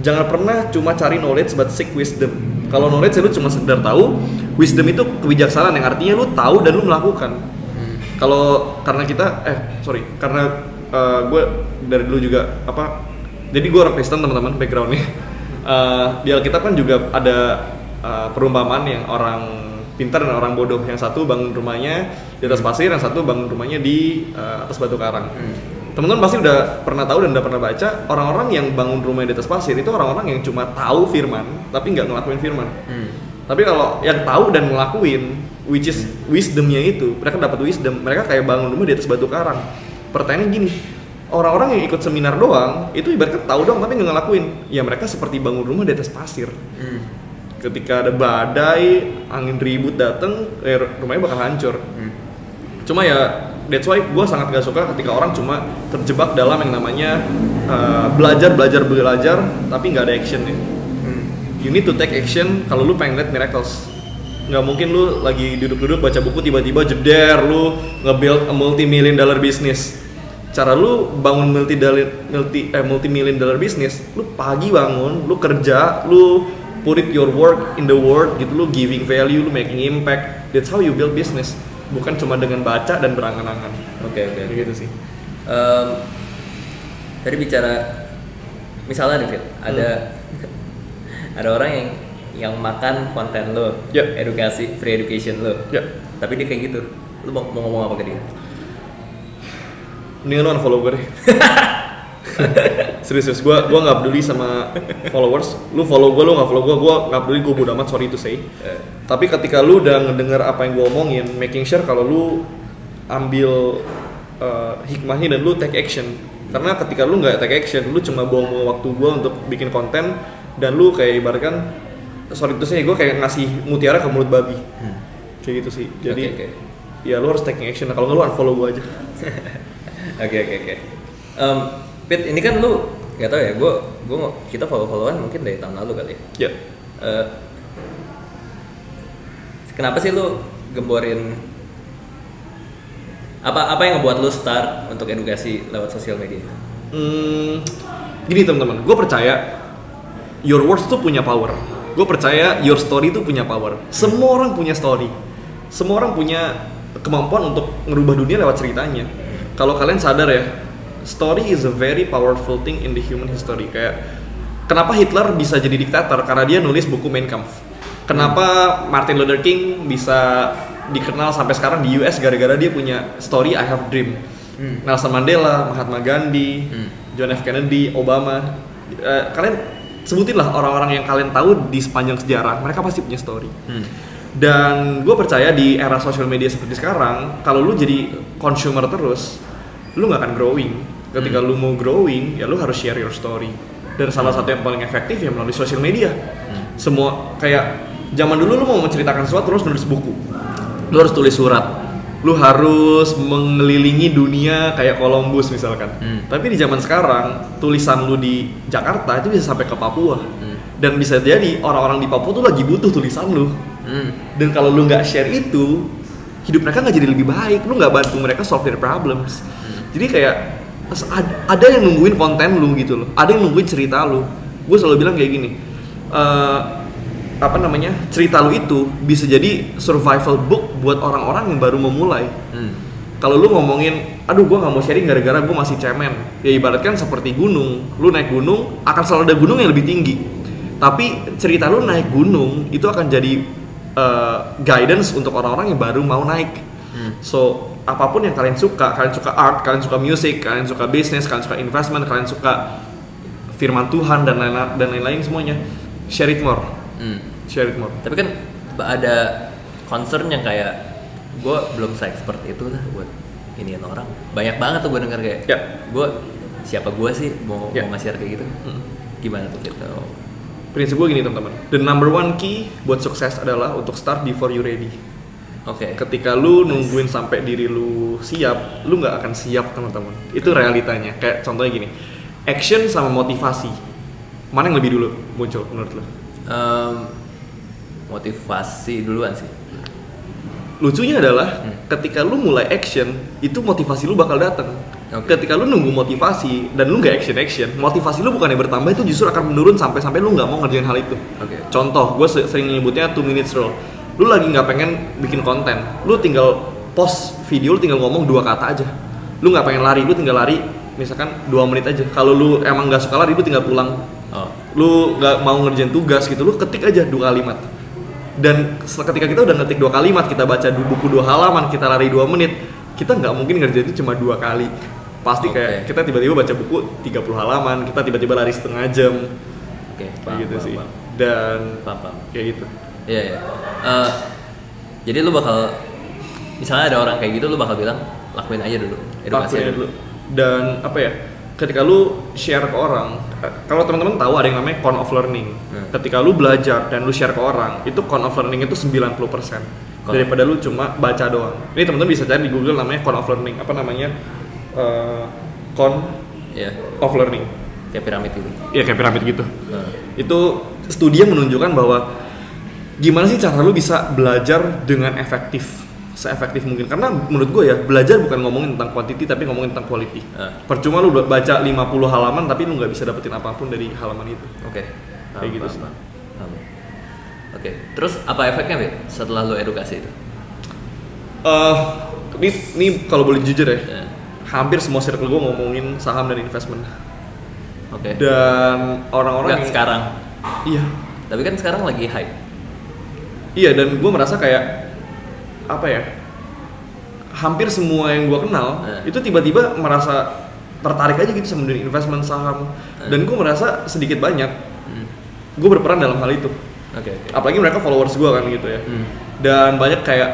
jangan pernah cuma cari knowledge but seek wisdom. Kalau knowledge lu cuma sekedar tahu, wisdom itu kebijaksanaan yang artinya lu tahu dan lu melakukan. Hmm. Kalau karena kita eh sorry karena eh, gue dari dulu juga apa jadi gue orang Kristen teman-teman backgroundnya [LAUGHS] Eh, di Alkitab kan juga ada eh, perumpamaan yang orang pintar dan orang bodoh yang satu bangun rumahnya di atas pasir yang satu bangun rumahnya di eh, atas batu karang Hmm. teman-teman pasti udah pernah tahu dan udah pernah baca orang-orang yang bangun rumah di atas pasir itu orang-orang yang cuma tahu firman tapi nggak ngelakuin firman Hmm. Tapi kalau yang tahu dan ngelakuin which is wisdomnya itu mereka dapat wisdom mereka kayak bangun rumah di atas batu karang pertanyaannya gini orang-orang yang ikut seminar doang itu ibaratnya tahu doang tapi nggak ngelakuin ya mereka seperti bangun rumah di atas pasir Hmm. ketika ada badai angin ribut dateng eh, rumahnya bakal hancur Hmm. cuma ya that's why gue sangat gak suka ketika orang cuma terjebak dalam yang namanya uh, belajar belajar belajar tapi nggak ada actionnya. You need to take action kalau lu pengen lihat miracles. Nggak mungkin lu lagi duduk-duduk baca buku tiba-tiba jeder lu nge-build a multi million dollar business. Cara lu bangun multi dollar multi eh, multi million dollar business lu pagi bangun lu kerja lu put it your work in the world gitu lu giving value lu making impact. That's how you build business. Bukan cuma dengan baca dan berangan-angan. Oke oke. Kayak gitu sih. Em, tadi bicara misalnya nih Fit, ada ada orang yang yang makan konten lo, Ya. edukasi, free education lo, ya. Tapi dia kayak gitu, lu mau, mau ngomong apa ke dia? mendingan lu unfollow gue deh. [LAUGHS] Serius serius. Gue gue nggak peduli sama followers. Lu follow gue lu nggak follow gue gue nggak peduli. Gue bodo amat sorry to say. Eh, tapi ketika lu udah ngedenger apa yang gue omongin making sure kalau lu ambil uh, hikmahnya dan lu take action. Karena ketika lu nggak take action lu cuma buang-buang waktu gue untuk bikin konten dan lu kayak ibaratkan sorry to say gue kayak ngasih mutiara ke mulut babi hmm. kayak gitu sih jadi Oke, oke. ya lu harus taking action kalau nggak lu unfollow gue aja [LAUGHS] Oke oke oke. Fit, ini kan lu gak tau ya, gue gue kita follow followan mungkin dari tahun lalu kali ya. ya Eh, kenapa sih lu gemborin apa apa yang ngebuat lu start untuk edukasi lewat sosial media? Hmm, gini teman-teman, gue percaya your words tuh punya power. Gue percaya your story tuh punya power. Semua orang punya story. Semua orang punya kemampuan untuk ngerubah dunia lewat ceritanya. Kalau kalian sadar ya, story is a very powerful thing in the human history. Kayak kenapa Hitler bisa jadi diktator? Karena dia nulis buku Mein Kampf. Kenapa Martin Luther King bisa dikenal sampai sekarang di US gara-gara dia punya story I Have Dream. Hmm. Nelson Mandela, Mahatma Gandhi, Hmm. John F Kennedy, Obama. Eh, kalian sebutin lah orang-orang yang kalian tahu di sepanjang sejarah. Mereka pasti punya story. Hmm. Dan gue percaya di era sosial media seperti sekarang, kalau lu jadi consumer terus, lu nggak akan growing. Ketika Hmm. lu mau growing, ya lu harus share your story. Dan salah satu yang paling efektif ya melalui sosial media. Hmm. Semua kayak zaman dulu lu mau menceritakan sesuatu terus nulis buku. Lu harus tulis surat. Lu harus mengelilingi dunia kayak Columbus misalkan. Hmm. Tapi di zaman sekarang, tulisan lu di Jakarta itu bisa sampai ke Papua. Hmm. Dan bisa jadi orang-orang di Papua tuh lagi butuh tulisan lu Hmm. dan kalau lu nggak share itu hidup mereka nggak jadi lebih baik lu nggak bantu mereka solve their problems jadi kayak ada yang nungguin konten lu gitu loh ada yang nungguin cerita lu gue selalu bilang kayak gini eh, apa namanya cerita lu itu bisa jadi survival book buat orang-orang yang baru memulai Hmm. kalau lu ngomongin aduh gua nggak mau sharing gara-gara gue masih cemen ya ibaratkan seperti gunung lu naik gunung akan selalu ada gunung yang lebih tinggi tapi cerita lu naik gunung itu akan jadi uh, guidance untuk orang-orang yang baru mau naik Hmm. so apa pun yang kalian suka kalian suka art kalian suka music kalian suka bisnis kalian suka investment kalian suka firman Tuhan dan lain-lain dan lain-lain semuanya share it more Hmm. Share it more Tapi kan ada concern yang kayak gue belum se expert itu lah buat iniin orang. Banyak banget tuh gue denger kayak, Ya. gue siapa gue sih mau Ya. mau nge-share kayak gitu? Hmm. Gimana tuh kita? prinsip gue gini teman-teman the number one key buat sukses adalah untuk start before you ready Oke. ketika lu nungguin sampai diri lu siap, lu nggak akan siap teman-teman. Itu realitanya. Kayak contohnya gini, action sama motivasi, mana yang lebih dulu muncul menurut lu? Em, motivasi duluan sih. Lucunya adalah Hmm. ketika lu mulai action, itu motivasi lu bakal datang. Oke. Ketika lu nunggu motivasi dan lu nggak action action, motivasi lu bukannya bertambah itu justru akan menurun sampai sampai lu nggak mau ngerjain hal itu. Oke. Contoh, gue sering nyebutnya two minutes rule. Lu lagi nggak pengen bikin konten, lu tinggal post video, lu tinggal ngomong dua kata aja. Lu nggak pengen lari, lu tinggal lari, misalkan dua menit aja. Kalau lu emang nggak suka lari, lu tinggal pulang. Oh. Lu nggak mau ngerjain tugas gitu, lu ketik aja dua kalimat. Dan ketika kita udah ngetik dua kalimat, kita baca buku dua halaman, kita lari dua menit, kita nggak mungkin ngerjain itu cuma dua kali. pasti kayak Oke. kita tiba-tiba baca buku 30 halaman kita tiba-tiba lari setengah jam Oke, kayak paham, gitu paham, sih paham. dan Paham, paham. kayak gitu Iya iya. Eh, jadi lu bakal misalnya ada orang kayak gitu lu bakal bilang lakuin aja dulu edukasi Lakuin aja dulu dan apa ya ketika lu share ke orang kalau teman-teman tahu ada yang namanya con of learning. Hmm. ketika lu belajar dan lu share ke orang itu con of learning itu 90% Con- daripada lu cuma baca doang. Ini teman-teman bisa cari di Google namanya con of learning. Apa namanya? Eh, con Iya, of learning. Kayak piramid gitu. ya kayak piramid gitu. Nah, itu studi yang menunjukkan bahwa gimana sih cara lu bisa belajar dengan efektif seefektif mungkin karena menurut gue ya belajar bukan ngomongin tentang quantity tapi ngomongin tentang quality Ah. percuma lu baca 50 halaman tapi lu nggak bisa dapetin apa pun dari halaman itu Oke. Kayak Paham, gitu sih. Oke, terus apa efeknya Fit, setelah lu edukasi itu? eh ini, ini kalau boleh jujur ya Ya. hampir semua circle gue ngomongin saham dan investment Oke. dan orang-orang yang sekarang. iya Tapi kan sekarang lagi hype. Iya dan gue merasa kayak apa ya? Hampir semua yang gue kenal Eh. itu tiba-tiba merasa tertarik aja gitu sama dunia investment saham Eh. dan gue merasa sedikit banyak Hmm. gue berperan dalam hal itu. Oke oke. Apalagi mereka followers gue kan gitu ya. Hmm. Dan banyak kayak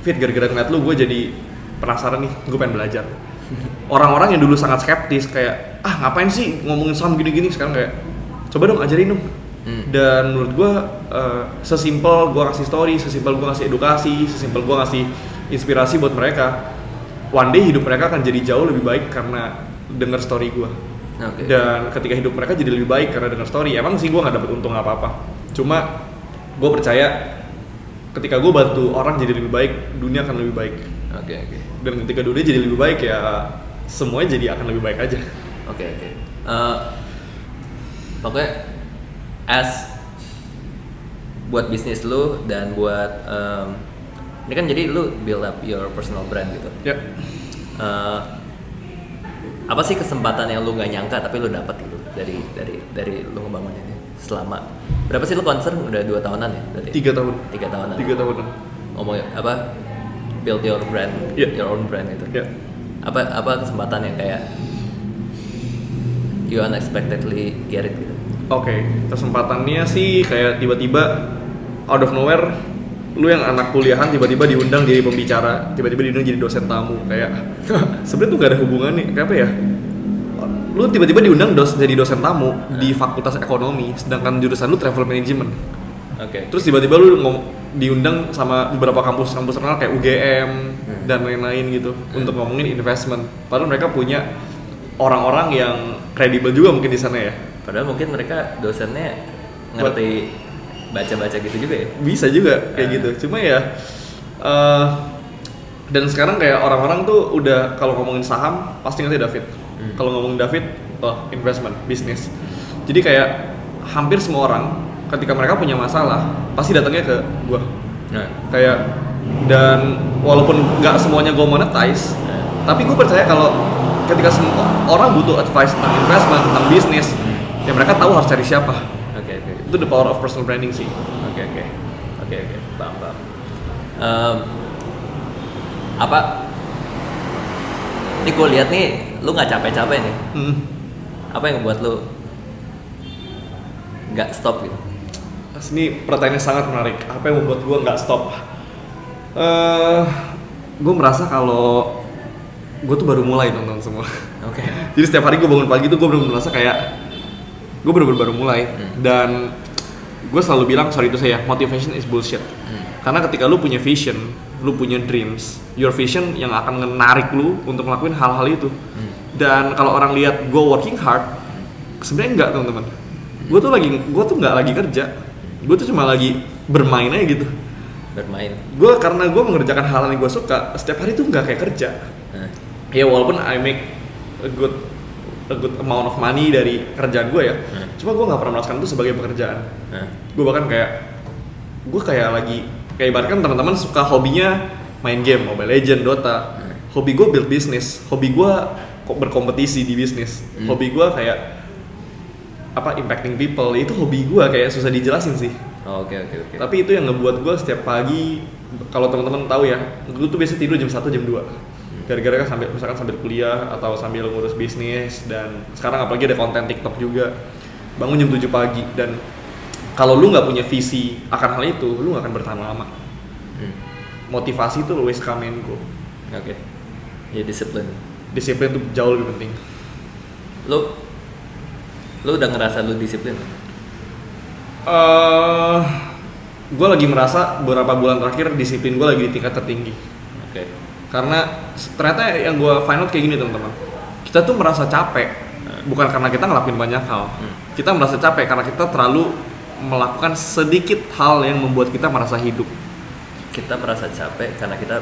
fit gara-gara ngeliat lu gue jadi penasaran nih gue pengen belajar. [LAUGHS] Orang-orang yang dulu sangat skeptis kayak ah ngapain sih ngomongin saham gini-gini sekarang kayak coba dong ajarin dong. Dan menurut gue uh, sesimpel gue kasih story sesimpel gue kasih edukasi sesimpel gue kasih inspirasi buat mereka one day hidup mereka akan jadi jauh lebih baik karena denger story gue Oke. dan ketika hidup mereka jadi lebih baik karena denger story emang sih gue nggak dapet untung apa apa cuma gue percaya ketika gue bantu orang jadi lebih baik dunia akan lebih baik Oke oke. dan ketika dunia jadi lebih baik ya semuanya jadi akan lebih baik aja Oke oke. Eh, pokoknya as buat bisnis lu dan buat em, ini kan jadi lu build up your personal brand gitu. ya. Eh, apa sih kesempatan yang lu nggak nyangka tapi lu dapat gitu dari dari dari lu ngebangun ini selama berapa sih lu concern? Udah dua tahunan ya berarti? Tiga tahun. Tiga tahunan. Tiga tahunan. Ngomong apa build your brand Iya. your own brand itu ya. Apa apa kesempatan yang kayak you unexpectedly get it gitu Oke, kesempatannya sih kayak tiba-tiba out of nowhere lu yang anak kuliahan tiba-tiba diundang jadi pembicara, tiba-tiba diundang jadi dosen tamu kayak [LAUGHS] sebenarnya tuh gak ada hubungan nih, kayak apa ya? Lu tiba-tiba diundang dos jadi dosen tamu di fakultas ekonomi, sedangkan jurusan lu travel management. oke Terus tiba-tiba lu ngom- diundang sama beberapa kampus-kampus terkenal kayak UGM dan lain-lain gitu untuk ngomongin investment. Padahal mereka punya orang-orang yang kredibel juga mungkin di sana ya. Padahal mungkin mereka dosennya ngerti baca-baca gitu juga ya? Bisa juga kayak Ah. gitu. Cuma ya eh dan sekarang kayak orang-orang tuh udah kalau ngomongin saham pasti ngerti David. Hmm. kalau ngomongin David oh investment bisnis. Jadi kayak hampir semua orang ketika mereka punya masalah pasti datangnya ke gua. Nah. Kayak dan walaupun nggak semuanya gue monetize nah, tapi gue percaya kalau ketika semua orang butuh advice tentang investment tentang bisnis ya mereka tahu harus cari siapa. Oke oke. Itu the power of personal branding sih. Oke oke. Oke oke. Paham paham. Em, apa? Ini gue lihat nih lu nggak capek-capek nih. Hmm. apa yang buat lu nggak stop gitu? Mas, ini pertanyaannya sangat menarik. Apa yang membuat gue nggak stop? Eh, gue merasa kalau gue tuh baru mulai nonton semua. oke. [LAUGHS] Jadi setiap hari gue bangun pagi tuh gue bener merasa kayak gue bener baru mulai Hmm. dan gue selalu bilang sorry itu saya motivation is bullshit. Hmm. Karena ketika lu punya vision, lu punya dreams, your vision yang akan menarik lu untuk ngelakuin hal-hal itu. Hmm. Dan kalau orang lihat gue working hard, sebenarnya enggak teman-teman. Gue tuh lagi, gue tuh nggak lagi kerja. Gue tuh cuma lagi bermain aja gitu. bermain Gue karena gue mengerjakan hal yang gue suka, setiap hari tuh nggak kayak kerja. nah, Ya walaupun I make a good a good amount of money dari kerjaan gue ya, Hmm. cuma gue nggak pernah merasakan itu sebagai pekerjaan. nah. Gue bahkan kayak gue kayak lagi kayak ibaratkan teman-teman suka hobinya main game Mobile Legend, Dota. Hmm. Hobi gue build bisnis, hobi gue kok berkompetisi di bisnis. Hmm. Hobi gue kayak apa impacting people itu hobi gue kayak susah dijelasin sih. Oh, oke oke oke Tapi itu yang ngebuat gue setiap pagi kalau teman-teman tahu ya, gue tuh biasa tidur jam 1 jam 2. Gara-gara kan sambil misalkan sambil kuliah atau sambil ngurus bisnis dan sekarang apalagi ada konten TikTok juga bangun jam 7 pagi dan kalau lu nggak punya visi akan hal itu lu nggak akan bertahan lama Hmm. motivasi itu always come and go Oke. Ya disiplin. disiplin itu jauh lebih penting Lu lu udah ngerasa lu disiplin? nggak? eh gue lagi merasa beberapa bulan terakhir disiplin gue lagi di tingkat tertinggi Oke. Karena ternyata yang gue find out kayak gini teman-teman. Kita tuh merasa capek bukan karena kita ngelakuin banyak hal. Hmm. kita merasa capek karena kita terlalu melakukan sedikit hal yang membuat kita merasa hidup. Kita merasa capek karena kita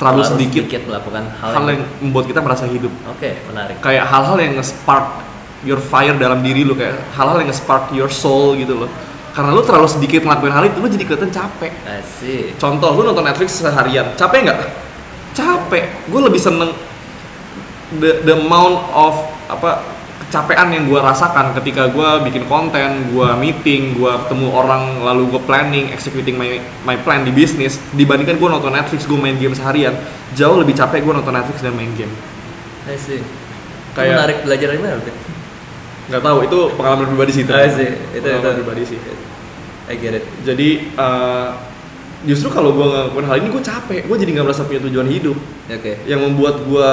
terlalu sedikit, melakukan hal, hal yang membuat kita merasa hidup. Oke, menarik. kayak hal-hal yang nge-spark your fire dalam diri lu kayak hal-hal yang nge-spark your soul gitu loh. Karena lu terlalu sedikit ngelakuin hal itu lu jadi kelihatan capek. Asik. contoh lu nonton Netflix seharian capek nggak capek gue lebih seneng the, the amount of apa kecapean yang gue rasakan ketika gue bikin konten gue meeting gue ketemu orang lalu gue planning executing my my plan di bisnis dibandingkan gue nonton Netflix gue main game seharian jauh lebih capek gue nonton Netflix dan main game Asik. Kayak Kayak- menarik belajar dari mana? Nggak tahu itu pengalaman pribadi sih itu Asik. Itu itu pengalaman pribadi sih I get it. jadi eh, justru kalau gue ngelakuin hal ini gue capek. Gue jadi nggak merasa punya tujuan hidup. Oke. yang membuat gue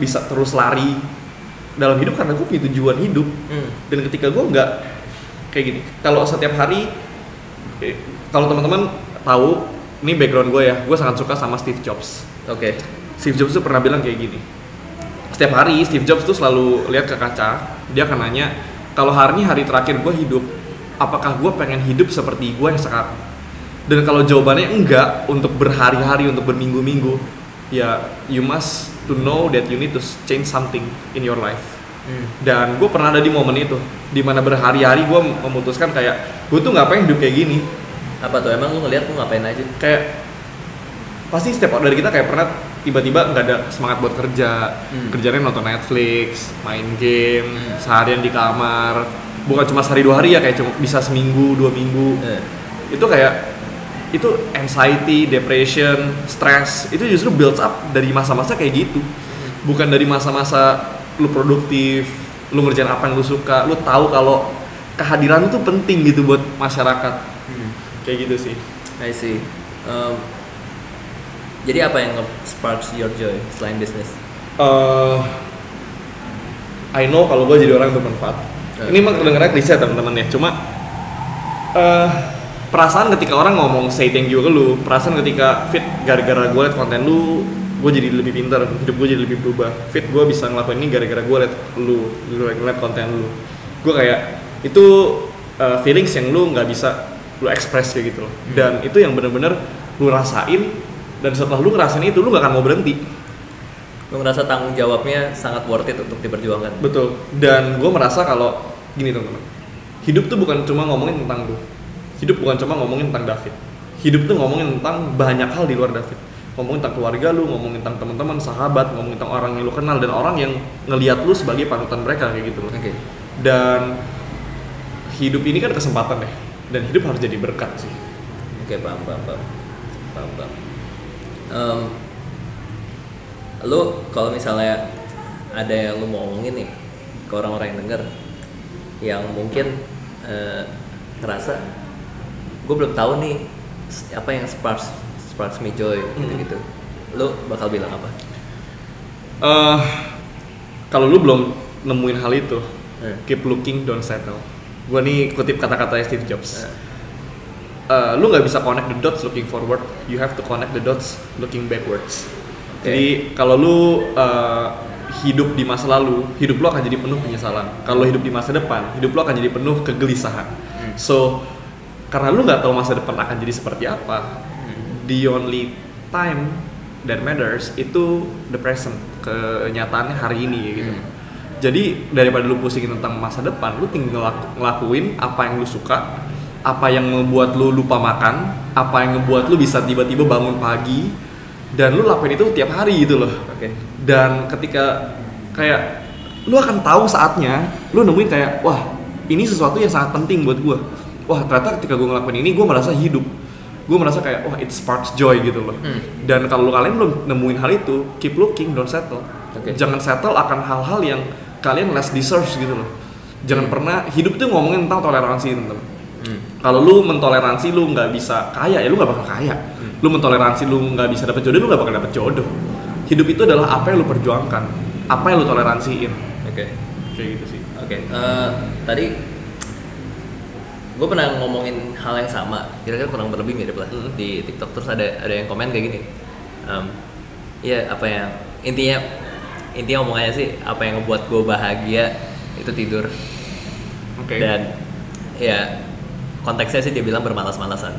bisa terus lari dalam hidup karena gue punya tujuan hidup. Hmm. dan ketika gue nggak kayak gini. Kalau setiap hari eh, kalau teman-teman tahu ini background gue ya. Gue sangat suka sama Steve Jobs. Oke. Steve Jobs tuh pernah bilang kayak gini. Setiap hari Steve Jobs tuh selalu lihat ke kaca. Dia akan nanya kalau hari ini hari terakhir gue hidup apakah gue pengen hidup seperti gue yang sekarang dan kalau jawabannya enggak untuk berhari-hari untuk berminggu-minggu ya you must to know that you need to change something in your life Hmm. dan gue pernah ada di momen itu di mana berhari-hari gue memutuskan kayak gue tuh nggak pengen hidup kayak gini Apa tuh? Emang lu ngeliat lu ngapain aja? kayak pasti setiap dari kita kayak pernah tiba-tiba nggak ada semangat buat kerja Hmm. kerjanya nonton Netflix main game Hmm. seharian di kamar bukan cuma sehari dua hari ya kayak cuma bisa seminggu dua minggu Eh. itu kayak itu anxiety depression stress itu justru builds up dari masa-masa kayak gitu bukan dari masa-masa lu produktif lu ngerjain apa yang lu suka lu tahu kalau kehadiran tuh penting gitu buat masyarakat Hmm. kayak gitu sih I see. Um, jadi apa yang sparks your joy selain bisnis? eh I know kalau gue jadi orang yang bermanfaat. Eh. Ini emang kedengerannya klise teman-teman ya, cuma eh perasaan ketika orang ngomong say thank you ke lu, perasaan ketika fit gara-gara gue liat konten lu, gue jadi lebih pintar, hidup gue jadi lebih berubah. Fit gue bisa ngelakuin ini gara-gara gue liat lu, lu liat konten lu. Gue kayak itu eh, feelings yang lu nggak bisa lu express kayak gitu loh. Dan itu yang bener-bener lu rasain dan setelah lu ngerasain itu lu gak akan mau berhenti. Lu ngerasa tanggung jawabnya sangat worth it untuk diperjuangkan? Betul. Dan gue merasa kalau gini teman-teman, hidup tuh bukan cuma ngomongin tentang gue. Hidup bukan cuma ngomongin tentang David. Hidup tuh ngomongin tentang banyak hal di luar David. Ngomongin tentang keluarga lu, ngomongin tentang teman-teman, sahabat, ngomongin tentang orang yang lu kenal dan orang yang ngelihat lu sebagai panutan mereka kayak gitu loh. Oke. Dan hidup ini kan kesempatan deh. Dan hidup harus jadi berkat sih. Oke, paham, paham, paham. Paham, paham. Em, lu kalau misalnya ada yang lu mau omongin nih ke orang-orang yang denger yang mungkin eh, ngerasa gue belum tahu nih apa yang sparks sparks me joy gitu-gitu. Lu bakal bilang apa? eh kalau lu belum nemuin hal itu, Hmm. keep looking, don't settle. Gua nih kutip kata-kata Steve Jobs. Hmm. Eh, lu nggak bisa connect the dots looking forward, you have to connect the dots looking backwards. Oke. Jadi kalau lu eh, hidup di masa lalu, hidup lu akan jadi penuh penyesalan. Kalau hidup di masa depan, hidup lu akan jadi penuh kegelisahan. Hmm. So karena lu nggak tahu masa depan akan jadi seperti apa, Hmm. the only time that matters itu the present, kenyataannya hari ini gitu. Hmm. Jadi daripada lu pusingin tentang masa depan, lu tinggal ngelaku- ngelakuin apa yang lu suka, apa yang membuat lu lupa makan, apa yang ngebuat lu bisa tiba-tiba bangun pagi dan lu lakuin itu tiap hari gitu loh. Oke. Dan ketika kayak lu akan tahu saatnya, lu nemuin kayak wah ini sesuatu yang sangat penting buat gua. Wah ternyata ketika gua ngelakuin ini gua merasa hidup. gue merasa kayak wah it sparks joy gitu loh Hmm. dan kalau kalian belum nemuin hal itu keep looking don't settle Oke. jangan settle akan hal-hal yang kalian less deserves gitu loh jangan pernah hidup itu ngomongin tentang toleransi teman Hmm. kalau lu mentoleransi lu nggak bisa kaya ya lu nggak bakal kaya lu mentoleransi lu nggak bisa dapet jodoh lu nggak bakal dapet jodoh hidup itu adalah apa yang lu perjuangkan apa yang lu toleransiin Oke. kayak gitu sih Oke, eh, tadi gue pernah ngomongin hal yang sama, kira-kira kurang berlebih mirip lah Mm. di TikTok terus ada ada yang komen kayak gini, Em, Iya apa yang intinya intinya omongannya sih apa yang ngebuat gue bahagia itu tidur oke dan ya konteksnya sih dia bilang bermalas-malasan.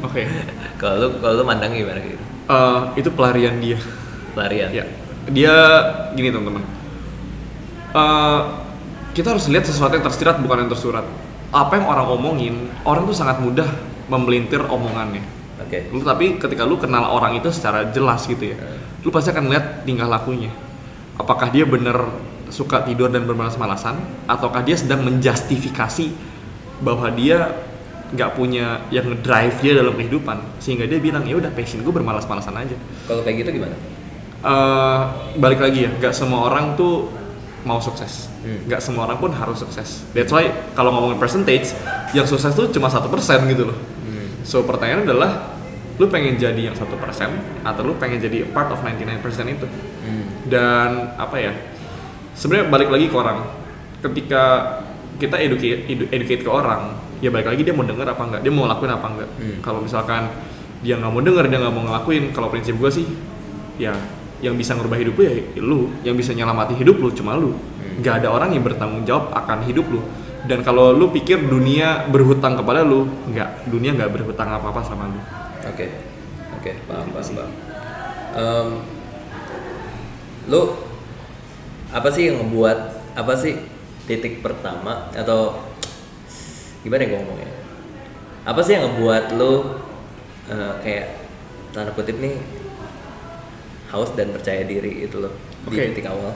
oke [LAUGHS] Kalau lu kalau lu mandang gimana gitu? Eh, itu pelarian dia Pelarian. ya dia gini teman-teman Eh, kita harus lihat sesuatu yang tersirat bukan yang tersurat apa yang orang omongin orang tuh sangat mudah memelintir omongannya Oke. lu tapi ketika lu kenal orang itu secara jelas gitu ya lu pasti akan lihat tingkah lakunya apakah dia bener suka tidur dan bermalas-malasan ataukah dia sedang menjustifikasi bahwa dia nggak punya yang ngedrive dia dalam kehidupan sehingga dia bilang ya udah passion gue bermalas-malasan aja Kalau kayak gitu gimana? Eh, balik lagi ya nggak semua orang tuh mau sukses Hmm. nggak semua orang pun harus sukses that's why kalau ngomongin percentage yang sukses tuh cuma satu persen gitu loh Hmm. So pertanyaannya adalah lu pengen jadi yang satu persen atau lu pengen jadi part of 99% itu Hmm. dan apa ya sebenarnya balik lagi ke orang ketika kita educate edu- educate ke orang ya balik lagi dia mau denger apa enggak dia mau lakuin apa enggak Hmm. kalau misalkan dia nggak mau denger dia nggak mau ngelakuin kalau prinsip gue sih ya yang bisa ngerubah hidup lu ya lu yang bisa nyelamati hidup lu cuma lu Hmm. nggak ada orang yang bertanggung jawab akan hidup lu dan kalau lu pikir dunia berhutang kepada lu nggak dunia nggak berhutang apa apa sama lu Oke, oke, paham, paham, paham. Em, lu apa sih yang ngebuat apa sih titik pertama atau gimana ya gue ngomongnya? Apa sih yang ngebuat lu eh, kayak tanda kutip nih haus dan percaya diri itu loh di Oke. titik awal?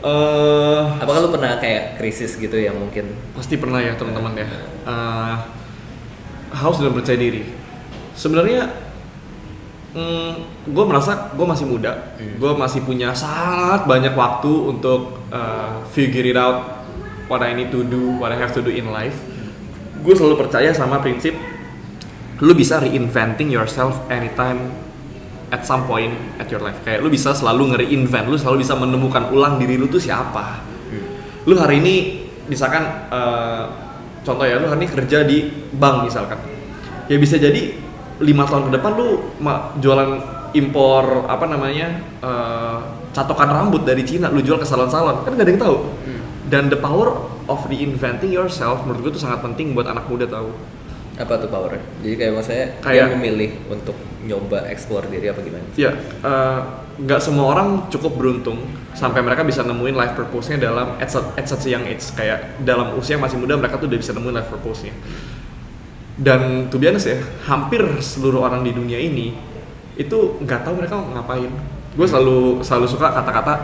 eh Apakah lu pernah kayak krisis gitu yang mungkin pasti pernah ya teman-teman ya Eh, haus dan percaya diri sebenarnya gue merasa gue masih muda Hmm. gue masih punya sangat banyak waktu untuk eh, figure it out what I need to do what I have to do in life gue selalu percaya sama prinsip lu bisa reinventing yourself anytime at some point at your life. Kayak lu bisa selalu nge-reinvent lu selalu bisa menemukan ulang diri lu tuh siapa. Lu hari ini misalkan eh, contoh ya lu hari ini kerja di bank misalkan. Ya bisa jadi lima tahun ke depan lu jualan impor apa namanya eh, catokan rambut dari Cina lu jual ke salon-salon. Kan gak ada yang tahu. Dan the power of reinventing yourself menurut gue tuh sangat penting buat anak muda tahu apa tuh powernya? Jadi kayak maksudnya dia Kayak- memilih untuk nyoba explore diri apa gimana? Ya, eh, nggak semua orang cukup beruntung sampai mereka bisa nemuin life purpose-nya dalam at such, at such young age. Kayak dalam usia yang masih muda mereka tuh udah bisa nemuin life purpose-nya. Dan to be honest ya, hampir seluruh orang di dunia ini itu nggak tahu mereka ngapain. Gue selalu selalu suka kata-kata,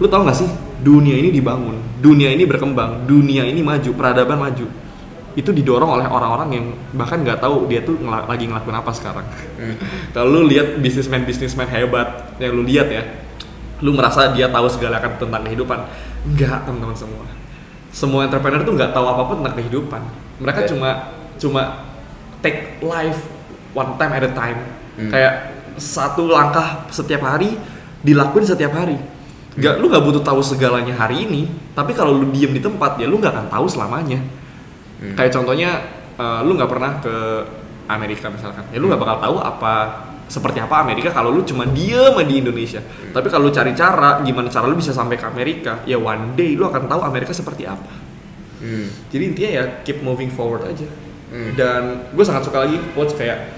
lu tau nggak sih dunia ini dibangun, dunia ini berkembang, dunia ini maju, peradaban maju. Itu didorong oleh orang-orang yang bahkan nggak tahu dia tuh ngela- lagi ngelakuin apa sekarang. [LAUGHS] Kalau lu lihat bisnismen-bisnismen hebat yang lu lihat ya, lu merasa dia tahu segala akan tentang kehidupan. Enggak, teman-teman semua. Semua entrepreneur tuh nggak tahu apa-apa tentang kehidupan. Mereka Oke. cuma cuma take life one time at a time. Hmm. Kayak satu langkah setiap hari dilakuin setiap hari. Gak, lu nggak butuh tahu segalanya hari ini, tapi kalau lu diem di tempat ya lu nggak akan tahu selamanya. Hmm. Kayak contohnya eh, lu nggak pernah ke Amerika misalkan, ya lu nggak bakal tahu apa seperti apa Amerika kalau lu cuma diem di Indonesia. Tapi kalau lu cari cara gimana cara lu bisa sampai ke Amerika, ya one day lu akan tahu Amerika seperti apa. Hmm. Jadi intinya ya keep moving forward aja. Hmm. Dan gue sangat suka lagi quotes kayak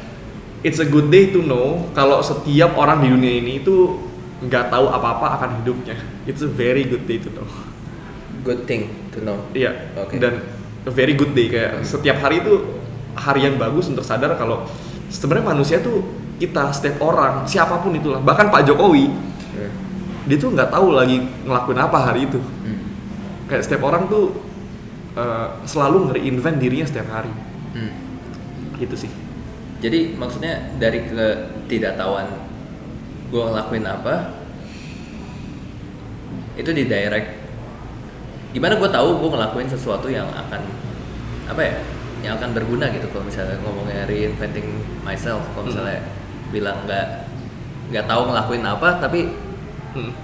it's a good day to know kalau setiap orang di dunia ini itu nggak tahu apa-apa akan hidupnya. It's a very good day to know. Good thing to know. Iya. Oke. Dan a very good day. Kayak setiap hari itu hari yang bagus untuk sadar kalau sebenarnya manusia tuh kita setiap orang siapa pun itulah. Bahkan Pak Jokowi dia tuh nggak tahu lagi ngelakuin apa hari itu. Hmm. kayak setiap orang tuh uh, selalu nge-reinvent dirinya setiap hari. Hmm. gitu sih. Jadi maksudnya dari ketidaktahuan gue ngelakuin apa itu di direct gimana gue tahu gue ngelakuin sesuatu yang akan apa ya yang akan berguna gitu kalau misalnya ngomongnya reinventing myself kalau misalnya bilang nggak nggak tahu ngelakuin apa tapi Hmm.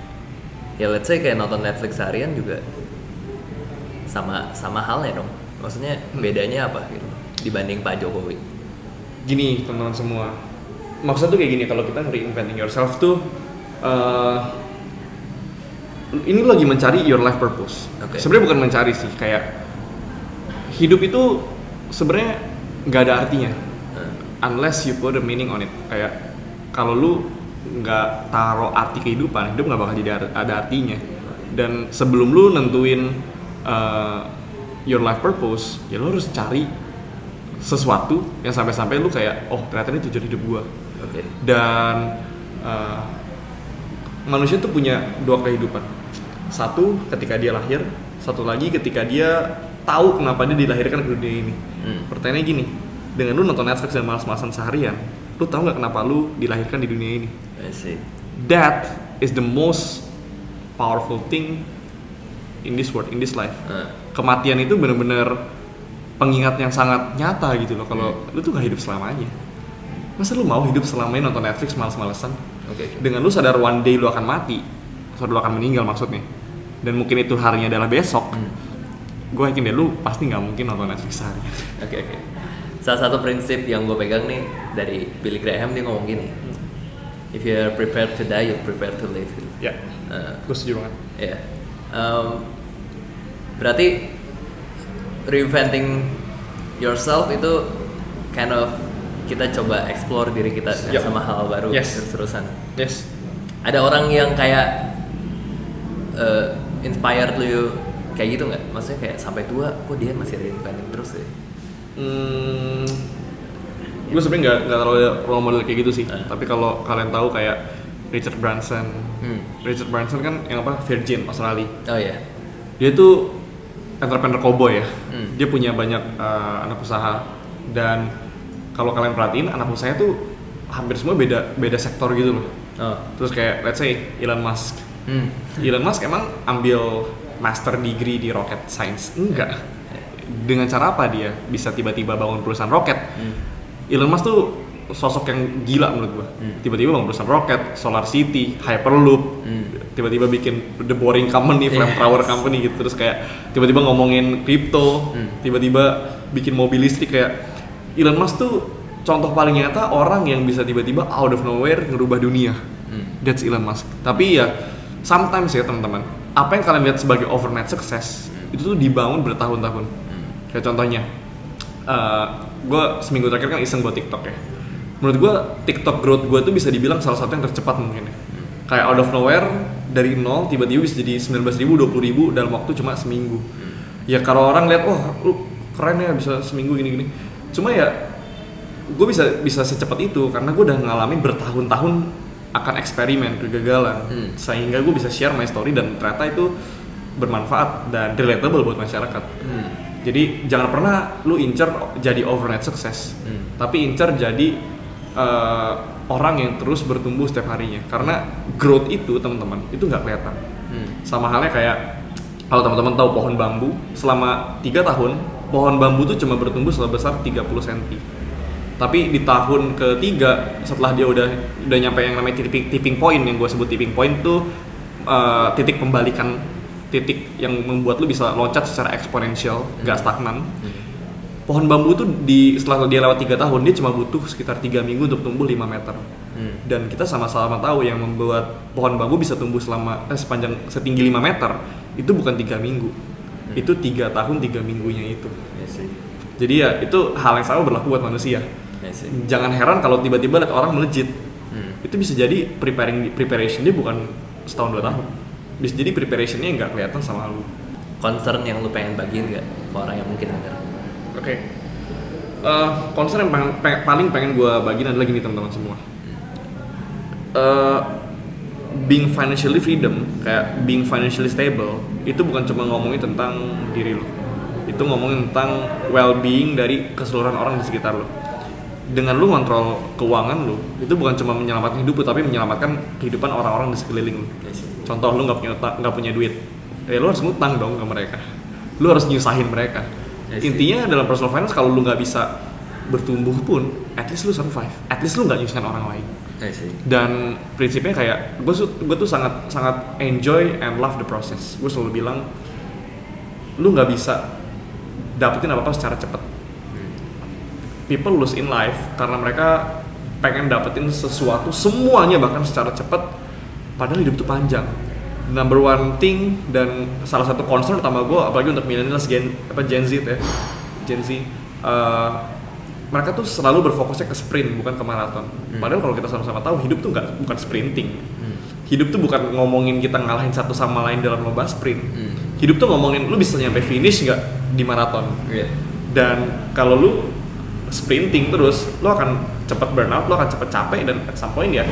ya let's say kayak nonton Netflix harian juga sama sama halnya dong maksudnya Hmm. bedanya apa gitu dibanding Pak Jokowi Gini teman-teman semua, maksud tuh kayak gini kalau kita reinventing yourself tuh eh, ini lagi mencari your life purpose. Oke. Sebenarnya bukan mencari sih, kayak hidup itu sebenarnya nggak ada artinya Hmm. unless you put a meaning on it. Kayak kalau lu nggak taruh arti kehidupan, hidup nggak bakal jadi ada artinya. Dan sebelum lu nentuin uh, your life purpose, ya lu harus cari sesuatu yang sampai-sampai lu kayak, oh ternyata ini tujuan hidup gua. oke Dan uh, manusia tuh punya dua kehidupan. Satu ketika dia lahir, satu lagi ketika dia tahu kenapa dia dilahirkan ke dunia ini. Hmm. Pertanyaannya gini, dengan lu nonton Netflix dan malas-malasan seharian, lu tahu nggak kenapa lu dilahirkan di dunia ini? I see That is the most powerful thing in this world, in this life. Ah, Kematian itu bener-bener pengingat yang sangat nyata gitu loh. Kalau lu tuh gak hidup selamanya. Masa lu mau hidup selamanya nonton Netflix malas-malesan? oke oke. Dengan lu sadar one day lu akan mati, atau lu akan meninggal maksudnya. Dan mungkin itu harinya adalah besok. Hmm. Gue yakin deh lu pasti nggak mungkin nonton Netflix seharian. [LAUGHS] Oke oke. Salah satu prinsip yang gue pegang nih dari Billy Graham dia ngomong gini. If you are prepared to die, you're prepared to live. Ya, Eh, gue setuju banget. ya. Em, berarti reinventing yourself itu kind of kita coba explore diri kita Yep. sama hal baru Yes. terus-terusan. Yes. Ada orang yang kayak eh, inspired lu kayak gitu nggak? Maksudnya kayak sampai tua, kok dia masih reinventing terus ya? Hmm, gue sebenarnya nggak nggak terlalu role model kayak gitu sih. Ah. Tapi kalau kalian tahu kayak Richard Branson, Hmm. Richard Branson kan yang apa Virgin Australia. Oh ya. Dia tuh entrepreneur cowboy ya. Hmm. Dia punya banyak uh, anak usaha dan kalau kalian perhatiin anak usahanya tuh hampir semua beda beda sektor gitu loh. Oh. Terus kayak let's say Elon Musk. Hmm. Elon Musk emang ambil master degree di rocket science? Enggak. Dengan cara apa dia bisa tiba-tiba bangun perusahaan roket? Hmm. Elon Musk tuh sosok yang gila menurut gua. Hmm. Tiba-tiba bangun perusahaan roket, Solar City, Hyperloop, Hmm. tiba-tiba bikin The Boring Company, Yes. Flamethrower Company gitu. Terus kayak tiba-tiba ngomongin crypto, Hmm. tiba-tiba bikin mobil listrik kayak Elon Musk tuh contoh paling nyata orang yang bisa tiba-tiba out of nowhere ngerubah dunia. Hmm. That's Elon Musk. Tapi ya sometimes ya teman-teman, apa yang kalian lihat sebagai overnight success itu tuh dibangun bertahun-tahun. Hmm. Kayak contohnya, gue seminggu terakhir kan iseng buat TikTok ya. Menurut gue TikTok growth gue tuh bisa dibilang salah satu yang tercepat mungkin ya. Kayak out of nowhere dari nol tiba-tiba bisa jadi 19 ribu, 20 ribu dalam waktu cuma seminggu. Ya kalau orang lihat, wah lu keren ya bisa seminggu gini-gini. Cuma ya gue bisa bisa secepat itu karena gue udah ngalamin bertahun-tahun akan eksperimen kegagalan Hmm. sehingga gue bisa share my story dan ternyata itu bermanfaat dan relatable buat masyarakat. Hmm. Jadi jangan pernah lu incer jadi overnight sukses, Hmm. tapi incer jadi eh, orang yang terus bertumbuh setiap harinya. Karena growth itu teman-teman itu nggak kelihatan. Hmm. Sama halnya kayak kalau teman-teman tahu pohon bambu selama tiga tahun pohon bambu tuh cuma bertumbuh sebesar 30 cm. Tapi di tahun ketiga setelah dia udah udah nyampe yang namanya tipping tipping point yang gue sebut tipping point tuh eh, titik pembalikan titik yang membuat lu bisa loncat secara eksponensial, nggak stagnan. Pohon bambu tuh di setelah dia lewat tiga tahun dia cuma butuh sekitar tiga minggu untuk tumbuh 5 meter. Hmm. dan kita sama-sama tahu yang membuat pohon bambu bisa tumbuh selama eh, sepanjang setinggi 5 meter itu bukan tiga minggu. Itu tiga tahun tiga minggunya itu. I see. jadi ya itu hal yang sama berlaku buat manusia Jangan heran kalau tiba-tiba lihat orang melejit Hmm. itu bisa jadi preparing preparation dia bukan setahun dua tahun bisa jadi preparationnya nggak kelihatan sama lu Concern yang lu pengen bagiin gak ke orang yang mungkin denger? Oke. Eh, concern yang pengen- pengen- paling pengen gue bagiin adalah gini teman-teman semua. Eh, being financially freedom, kayak being financially stable, itu bukan cuma ngomongin tentang diri lo. Itu ngomongin tentang well-being dari keseluruhan orang di sekitar lo. Dengan lu ngontrol keuangan lu itu bukan cuma menyelamatkan hidup lu tapi menyelamatkan kehidupan orang-orang di sekeliling lu. Iya contoh lu nggak punya nggak punya duit ya lu harus ngutang dong ke mereka. Lu harus nyusahin mereka. I see. intinya dalam personal finance kalau lu nggak bisa bertumbuh pun at least lu survive. At least lu nggak nyusahin orang lain. I see. dan prinsipnya kayak gue gue tuh sangat sangat enjoy and love the process. Gue selalu bilang lu nggak bisa dapetin apa apa secara cepat people lose in life karena mereka pengen dapetin sesuatu semuanya bahkan secara cepat padahal hidup itu panjang number one thing dan salah satu concern utama gue apalagi untuk millennials Gen apa Gen Z ya Gen Z eh, mereka tuh selalu berfokusnya ke sprint bukan ke maraton padahal kalau kita sama-sama tahu hidup tuh nggak bukan sprinting Hmm. hidup tuh bukan ngomongin kita ngalahin satu sama lain dalam lomba sprint Hmm. hidup tuh ngomongin lu bisa nyampe finish nggak di maraton Iya. dan kalau lu sprinting terus lu akan cepet burnout lu akan cepet capek dan at some point ya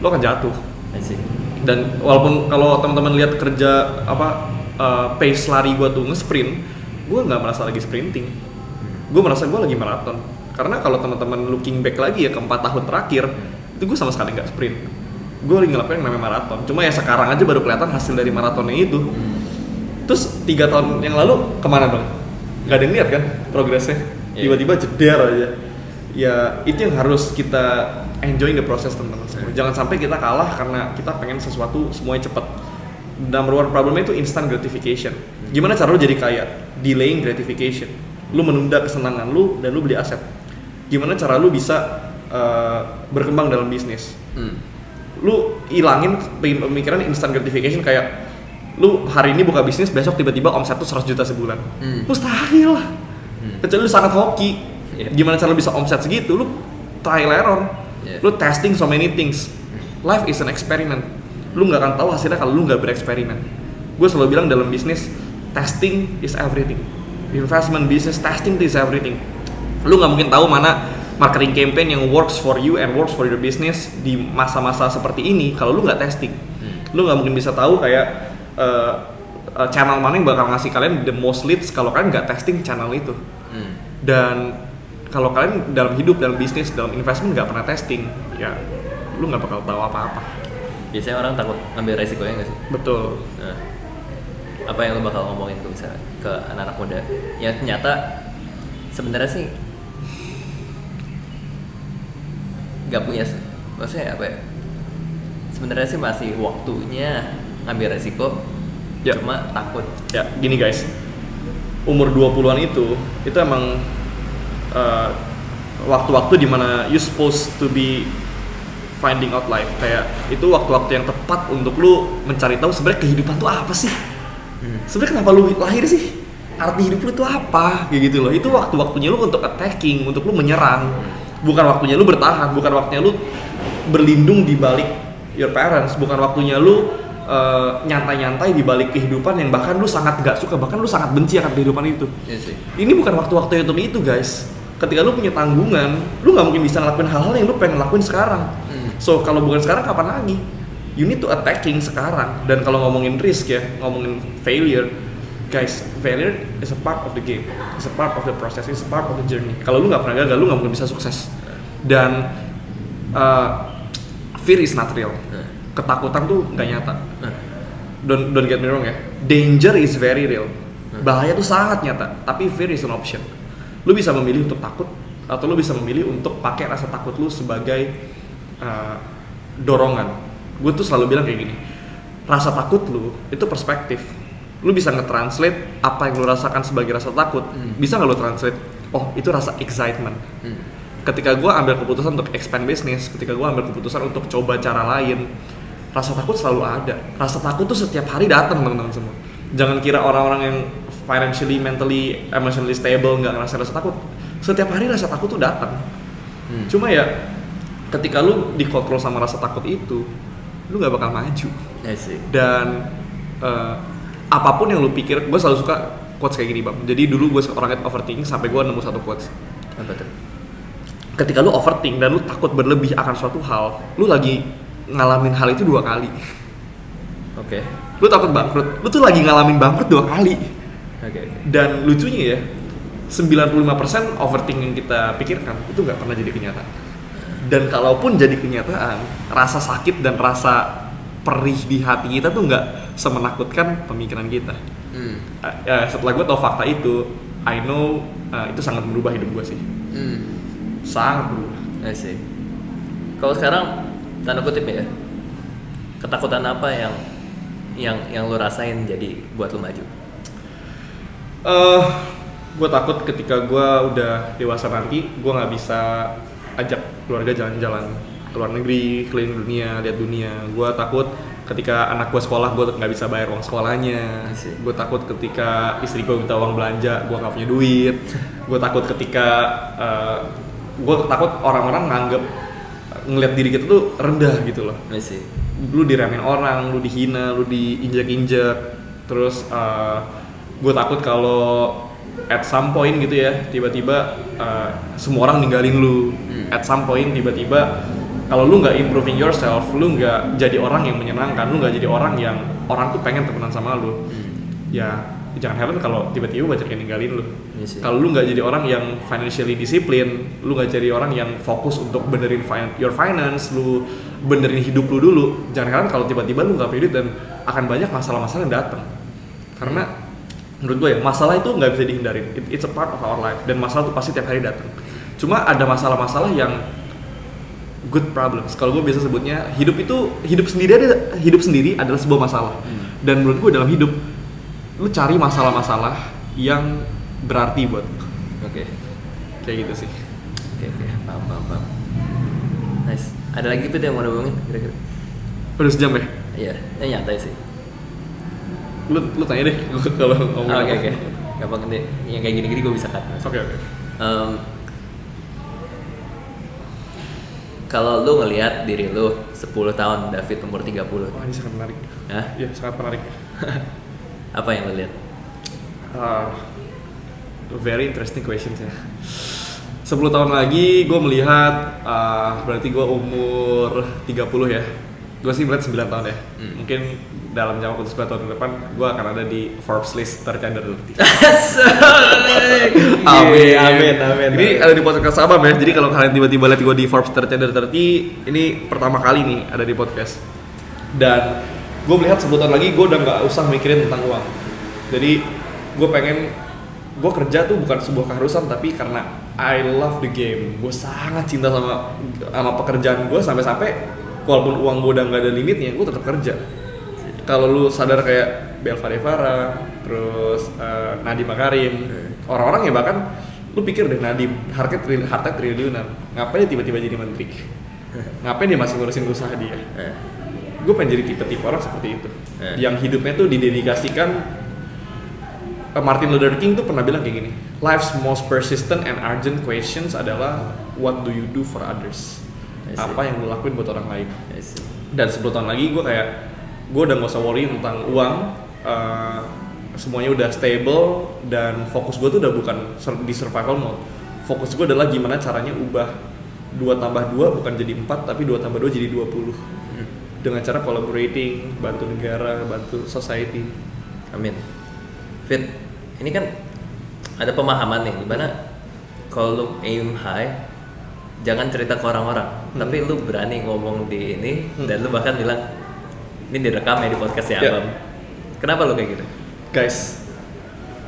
lu akan jatuh. I see. dan walaupun kalau teman-teman lihat kerja apa uh, pace lari gua tuh nge-sprint gua nggak merasa lagi sprinting. Gue merasa gua lagi maraton. Karena kalau teman-teman looking back lagi ya ke empat tahun terakhir itu gue sama sekali nggak sprint. Gue lagi ngelakuin yang namanya maraton. Cuma ya sekarang aja baru kelihatan hasil dari maratonnya itu. Terus tiga tahun yang lalu ke mana bang nggak ada yang lihat kan progresnya Iya. tiba-tiba jeder aja ya. Itu yang harus kita enjoying the process teman-teman semua. Jangan sampai kita kalah karena kita pengen sesuatu semuanya cepet. Number one problemnya itu instant gratification. Gimana cara lu jadi kaya? Delaying gratification. Lu menunda kesenangan lu dan lu beli aset. Gimana cara lu bisa uh, berkembang dalam bisnis? Hmm. lu ilangin pemikiran instant gratification kayak lu hari ini buka bisnis besok tiba-tiba omset tuh 100 juta sebulan. Hmm. mustahil lah Hmm. kecuali lu sangat hoki. Iya. gimana cara lu bisa omset segitu? Lu trial error Iya. lu testing so many things. Life is an experiment. Lu nggak akan tahu hasilnya kalau lu nggak bereksperimen. Gue selalu bilang dalam bisnis testing is everything. Investment business testing is everything. Lu nggak mungkin tahu mana marketing campaign yang works for you and works for your business di masa-masa seperti ini kalau lu nggak testing. Hmm. lu nggak mungkin bisa tahu kayak uh, uh, channel mana yang bakal ngasih kalian the most leads kalau kalian nggak testing channel itu. Hmm. dan kalau kalian dalam hidup dalam bisnis dalam investment nggak pernah testing ya lu nggak bakal tahu apa-apa. Biasanya orang takut ambil resikonya nggak sih? betul. Nah, apa yang lo bakal ngomongin tuh misalnya ke anak-anak muda? Yang ternyata sebenarnya sih nggak punya maksudnya apa ya? Sebenarnya sih masih waktunya ngambil resiko Ya. cuma takut. Ya gini guys. Umur 20-an itu itu emang uh, waktu-waktu di mana you supposed to be finding out life. Kayak itu waktu-waktu yang tepat untuk lu mencari tahu sebenarnya kehidupan tuh apa sih? Hmm. sebenarnya kenapa lu lahir sih? Arti hidup lu itu apa? Kayak gitu loh. Itu waktu-waktunya lu untuk attacking untuk lu menyerang. Bukan waktunya lu bertahan bukan waktunya lu berlindung di balik your parents. Bukan waktunya lu uh, nyantai-nyantai di balik kehidupan yang bahkan lu sangat gak suka bahkan lu sangat benci akan kehidupan itu. Iya ini bukan waktu-waktu untuk itu guys. Ketika lu punya tanggungan lu nggak mungkin bisa ngelakuin hal-hal yang lu pengen lakuin sekarang. Hmm. so kalau bukan sekarang kapan lagi? You need to attacking sekarang. Dan kalau ngomongin risk ya ngomongin failure guys failure is a part of the game. Is a part of the process. Is a part of the journey. Kalau lu nggak pernah gagal lu nggak mungkin bisa sukses. Dan uh, fear is not real. Nah, ketakutan tuh nggak nyata. Nah, don't don't get me wrong ya. Danger is very real. Bahaya tuh sangat nyata tapi fear is an option. Lu bisa memilih untuk takut atau lu bisa memilih untuk pakai rasa takut lu sebagai uh, dorongan. Gue tuh selalu bilang kayak gini rasa takut lu itu perspektif. Lu bisa nge-translate apa yang lu rasakan sebagai rasa takut. Hmm. bisa nggak lu translate? Oh itu rasa excitement. Hmm. ketika gue ambil keputusan untuk expand bisnis, ketika gue ambil keputusan untuk coba cara lain, rasa takut selalu ada. Rasa takut tuh setiap hari datang teman-teman semua. Jangan kira orang-orang yang financially, mentally, emotionally stable nggak ngerasa rasa takut. Setiap hari rasa takut tuh datang. Hmm. Cuma ya ketika lu dikontrol sama rasa takut itu, lu nggak bakal maju. Dan eh, apa pun yang lu pikir, gue selalu suka quotes kayak gini bang. Jadi dulu gue orangnya overthinking sampai gue nemu satu quotes apa tuh ketika lu overthink dan lu takut berlebih akan suatu hal, lu lagi ngalamin hal itu dua kali. oke Lu takut bangkrut, lu tuh lagi ngalamin bangkrut dua kali. oke oke Dan lucunya ya, 95% overthinking yang kita pikirkan itu nggak pernah jadi kenyataan. Dan kalaupun jadi kenyataan, rasa sakit dan rasa perih di hati kita tuh nggak semenakutkan pemikiran kita. Hmm. Uh, ya, setelah gue tau fakta itu, I know uh, itu sangat merubah hidup gue sih. Hmm. Sangat berubah. I see. Kalau sekarang tanda kutip ya, ketakutan apa yang yang yang lu rasain jadi buat lu maju? Eh, gue takut ketika gue udah dewasa nanti, gue nggak bisa ajak keluarga jalan-jalan ke luar negeri, keliling dunia, lihat dunia. Gue takut ketika anak gue sekolah, gue nggak bisa bayar uang sekolahnya. Gue takut ketika istri gue minta uang belanja, gue nggak punya duit. gue takut ketika gue takut orang-orang nganggep ngelihat diri kita tuh rendah gitu loh I see. lu diremehin orang, lu dihina, lu diinjak-injak, terus gue takut kalau at some point gitu ya tiba-tiba uh, semua orang ninggalin lu, Hmm. at some point tiba-tiba kalau lu nggak improving yourself, lu nggak jadi orang yang menyenangkan, lu nggak jadi orang yang orang tuh pengen temenan sama lu, Hmm. ya jangan heran kalau tiba-tiba banyak yang ninggalin lu. Iya sih. Kalau lu nggak jadi orang yang financially discipline, lu nggak jadi orang yang fokus untuk benerin fin- your finance, lu benerin hidup lu dulu. Jangan heran kalau tiba-tiba lu nggak duit dan akan banyak masalah-masalah yang datang. Karena menurut gue ya masalah itu nggak bisa dihindarin. It- it's a part of our life dan masalah itu pasti tiap hari datang. Cuma ada masalah-masalah yang good problems. Kalau gue biasa sebutnya hidup itu hidup sendiri ada hidup sendiri adalah sebuah masalah. Dan menurut gue dalam hidup lu cari masalah-masalah yang berarti buat. Oke. kayak gitu sih. Oke oke. Paham paham paham. Nice. Ada lagi Pit yang mau ngomongin kira-kira? Udah sejam ya? Iya, ini nyantai sih. Lu lu tanya deh [LAUGHS] kalau ngomong. Oh, Oke oke. Gampang deh. Yang kayak gini-gini gue bisa cut. Oke oke. Em, kalau lu ngelihat diri lu 10 tahun David umur 30 Wah ini sangat menarik. Hah? Iya sangat menarik. [LAUGHS] apa yang lu lihat? Ah, very interesting questions ya. 10 tahun lagi gue melihat ah, berarti gue umur 30 ya. Gue sih melihat 9 tahun ya. Hmm. Mungkin dalam jangka waktu 9 tahun ke depan gue akan ada di Forbes list tercandar [LAUGHS] Amin, amin, amin. Ini ada di podcast Sabam ya. Jadi kalau kalian tiba-tiba lihat gue di Forbes Tercender 30, ini pertama kali nih ada di podcast. Dan gue melihat sebutan lagi gue udah nggak usah mikirin tentang uang. Jadi gue pengen gue kerja tuh bukan sebuah keharusan tapi karena I love the game. Gue sangat cinta sama sama pekerjaan gue sampai-sampai walaupun uang gue udah nggak ada limitnya, gue tetap kerja. Kalau lu sadar kayak Belva Devara, terus eh, Nadiem Makarim, orang-orang ya bahkan lu pikir deh Nadiem harta tril harta triliunan, ngapain dia tiba-tiba jadi menteri? [LAUGHS] ngapain dia masih ngurusin usaha dia? Gue pengen jadi tipe-tipe orang seperti itu, Eh. yang hidupnya tuh didedikasikan. eh, Martin Luther King tuh pernah bilang kayak gini, life's most persistent and urgent questions adalah what do you do for others? Apa yang lu lakuin buat orang lain? Dan 10 tahun lagi gue kayak gue udah nggak usah worry tentang uang eh, semuanya udah stable dan fokus gue tuh udah bukan di survival mode fokus gue adalah gimana caranya ubah 2 tambah 2 bukan jadi 4 tapi 2 tambah 2 jadi 20 Hmm. Dengan cara collaborating bantu negara bantu society Amin. Fit, ini kan ada pemahaman nih di mana kalau lu aim high jangan cerita ke orang-orang Hmm. tapi lu berani ngomong di ini Hmm. dan lu bahkan bilang ini direkam ya di podcast ya Ya. Abam kenapa lu kayak gitu guys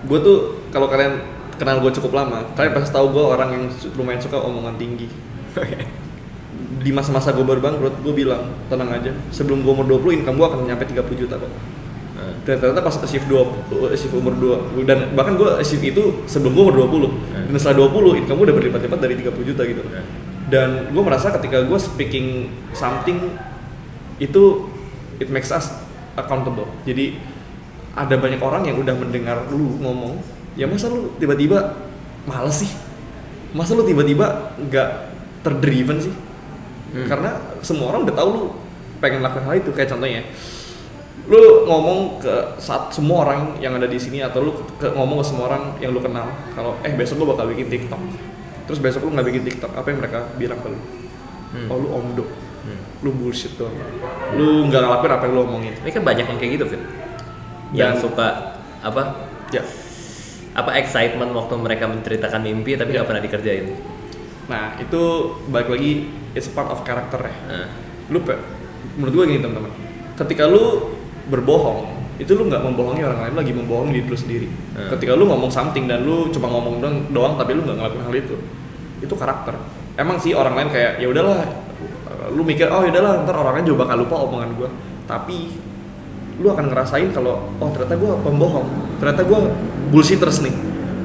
gue tuh kalau kalian kenal gue cukup lama kalian pasti tahu gue orang yang lumayan suka omongan tinggi [LAUGHS] di masa-masa gue baru bangkrut gue bilang tenang aja sebelum gue umur 20 income gue akan nyampe 30 juta kok. Eh, dan ternyata pas shift 2 shift umur 2 dan bahkan gue shift itu sebelum gue umur 20 dan setelah 20 income gue udah berlipat-lipat dari 30 juta gitu. Eh. dan gue merasa ketika gue speaking something itu it makes us accountable. Jadi ada banyak orang yang udah mendengar lu ngomong ya masa lu tiba-tiba males sih? Masa lu tiba-tiba nggak terdriven sih Hmm. karena semua orang udah tahu lu pengen lakukan hal itu kayak contohnya lu ngomong ke saat semua orang yang ada di sini atau lu ke, ngomong ke semua orang yang lu kenal kalau eh besok lu bakal bikin TikTok. Terus besok lu nggak bikin TikTok apa yang mereka bilang ke lu? Hmm. oh lu omdo. Hmm. lu bullshit doang. Lu nggak ngelakuin apa yang lu omongin. Ini kan banyak yang kayak gitu Fit. Yang Dan- suka apa? Ya. Apa excitement waktu mereka menceritakan mimpi tapi nggak pernah dikerjain. Nah itu balik lagi it's part of character. Nah, Lu pe- menurut gue gini teman-teman, ketika lu berbohong itu lu nggak membohongi orang lain, lagi membohongi diri lu sendiri. Hmm. Ketika lu ngomong something dan lu cuma ngomong doang, doang tapi lu nggak ngelakuin hal itu, itu karakter. Emang sih orang lain kayak ya udahlah, lu mikir oh ya udahlah ntar orang lain juga bakal lupa omongan gue. Tapi lu akan ngerasain kalau oh ternyata gue pembohong, ternyata gue bullshitters nih,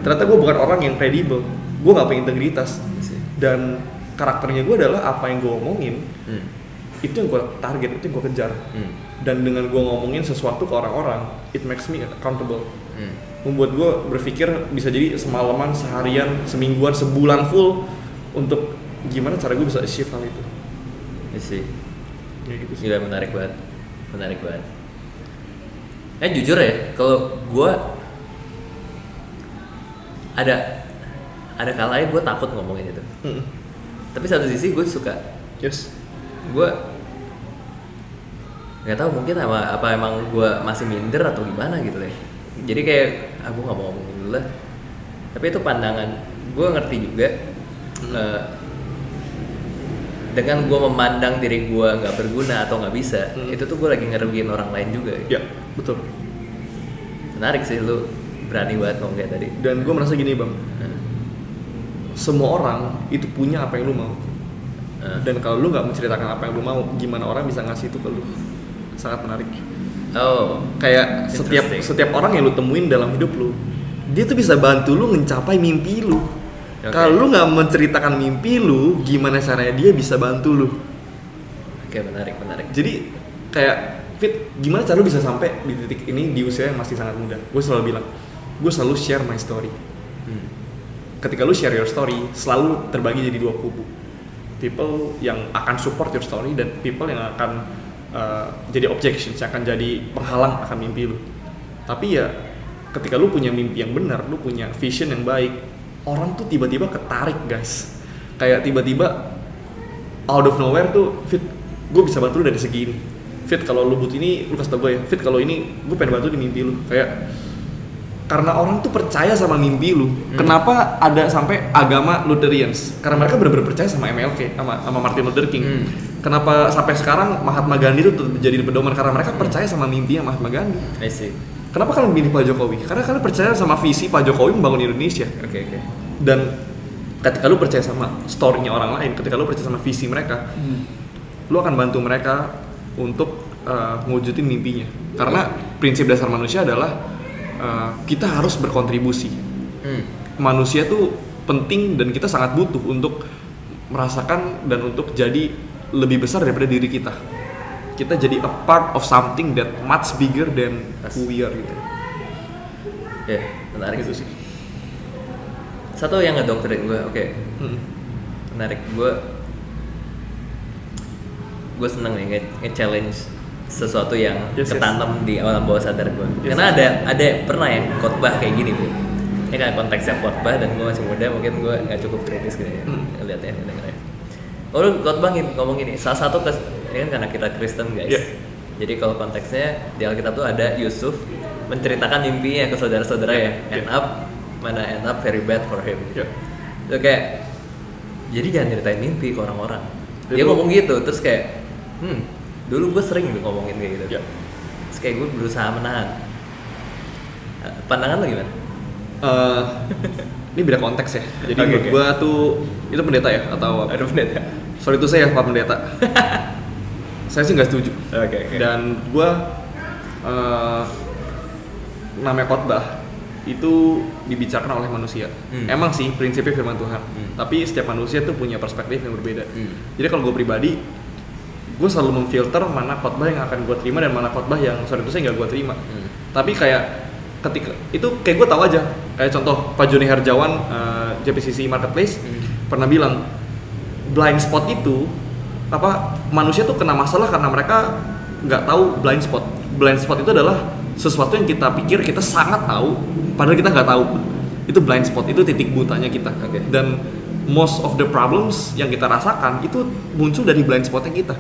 ternyata gue bukan orang yang kredibel, gue nggak punya integritas sih. dan karakternya gue adalah apa yang gue omongin Hmm. itu yang gue target itu yang gue kejar Hmm. dan dengan gue ngomongin sesuatu ke orang-orang it makes me accountable Hmm. membuat gue berpikir bisa jadi semalaman seharian semingguan sebulan full untuk gimana cara gue bisa achieve hal itu sih. Kayak gitu sih. Gila menarik banget, menarik banget. Eh jujur ya, kalau gue ada ada kalanya gue takut ngomongin itu. Mm. Tapi satu sisi gue suka, yes gue nggak tahu mungkin apa apa emang gue masih minder atau gimana gitu ya. Jadi kayak aku nggak mau ngomongin dulu lah. Tapi itu pandangan gue ngerti juga. eh, dengan gue memandang diri gue nggak berguna atau nggak bisa, Hmm. itu tuh gue lagi ngerugiin orang lain juga. ya betul Menarik sih lu berani banget ngomong kayak tadi. dan gue merasa gini bang Hmm. Semua orang itu punya apa yang lu mau Hmm. dan kalau lu nggak menceritakan apa yang lu mau gimana orang bisa ngasih itu ke lu sangat menarik Oh, kayak setiap setiap orang yang lu temuin dalam hidup lu dia tuh bisa bantu lu mencapai mimpi lu Oke. kalau lu nggak menceritakan mimpi lu gimana caranya dia bisa bantu lu oke menarik menarik. jadi kayak fit gimana cara lu bisa sampai di titik ini di usia yang masih sangat muda gue selalu bilang gue selalu share my story. Ketika lu share your story selalu terbagi jadi dua kubu. People yang akan support your story dan people yang akan uh, jadi objections akan jadi penghalang akan mimpi lu. Tapi ya ketika lu punya mimpi yang benar lu punya vision yang baik orang tuh tiba-tiba ketarik guys. Kayak tiba-tiba out of nowhere tuh fit gue bisa bantu lu dari segi ini. Fit kalau lu butuh ini lu kasih tau gue ya. Fit kalau ini gue pengen bantu di mimpi lu. Kayak karena orang tuh percaya sama mimpi lu. Kenapa ada sampai agama Lutherans? Karena mereka benar-benar percaya sama MLK, sama, sama Martin Luther King. Hmm. Kenapa sampai sekarang Mahatma Gandhi itu jadi pedoman? Karena mereka percaya sama mimpinya Mahatma Gandhi. I see. Kenapa kalian pilih Pak Jokowi? Karena kalian percaya sama visi Pak Jokowi membangun Indonesia. Oke oke. Dan ketika lu percaya sama story-nya orang lain, ketika lu percaya sama visi mereka, lu akan bantu mereka untuk uh, ngewujudin mimpinya. Karena prinsip dasar manusia adalah uh, kita harus berkontribusi. Hmm. Manusia tuh penting dan kita sangat butuh untuk merasakan dan untuk jadi lebih besar daripada diri kita. Kita jadi a part of something that much bigger than who we are gitu. Ya menarik Gitu sih. Satu yang ngedoktrin gue, oke Hmm. menarik gue. Gue seneng nih nge- nge-challenge sesuatu yang Yes, yes. ketanam di alam bawah sadar gue. Yes, Karena yes. ada ada pernah yang khotbah kayak gini bu. Ini kan konteksnya khotbah dan gue masih muda mungkin gue nggak cukup kritis gitu ya Hmm. ngeliatnya dengernya. Oh lu khotbah gini, ngomong gini. Salah satu kes, ini kan karena kita Kristen guys. Yeah. Jadi kalau konteksnya di Alkitab tuh ada Yusuf menceritakan mimpinya ke saudara-saudara ya. Yeah. End up mana end up very bad for him. Ya. Itu kayak jadi jangan ceritain mimpi ke orang-orang. Dia ngomong gitu terus kayak hmm dulu gue sering tuh ngomongin kayak gitu. Ya. Terus kayak gue berusaha menahan. Eh, Pandangan lo gimana? Eh, ini beda konteks ya. Jadi Oke, menurut oke. gua tuh itu pendeta ya atau apa? Aduh pendeta. Sorry itu saya Pak Pendeta. [LAUGHS] saya sih nggak setuju. Oke oke. Dan gua eh, namanya khotbah itu dibicarakan oleh manusia. Hmm. Emang sih prinsipnya firman Tuhan. Hmm. Tapi setiap manusia tuh punya perspektif yang berbeda. Hmm. Jadi kalau gue pribadi, gue selalu memfilter mana khotbah yang akan gue terima dan mana khotbah yang sorry itu saya nggak gue terima. Hmm. Tapi kayak ketika itu kayak gue tahu aja. Kayak contoh Pak Joni Harjawan eh, JPCC Marketplace Hmm. pernah bilang blind spot itu apa manusia tuh kena masalah karena mereka nggak tahu blind spot. Blind spot itu adalah sesuatu yang kita pikir kita sangat tahu, padahal kita nggak tahu. Itu blind spot, itu titik butanya kita. Oke. Dan most of the problems yang kita rasakan itu muncul dari blind spotnya kita.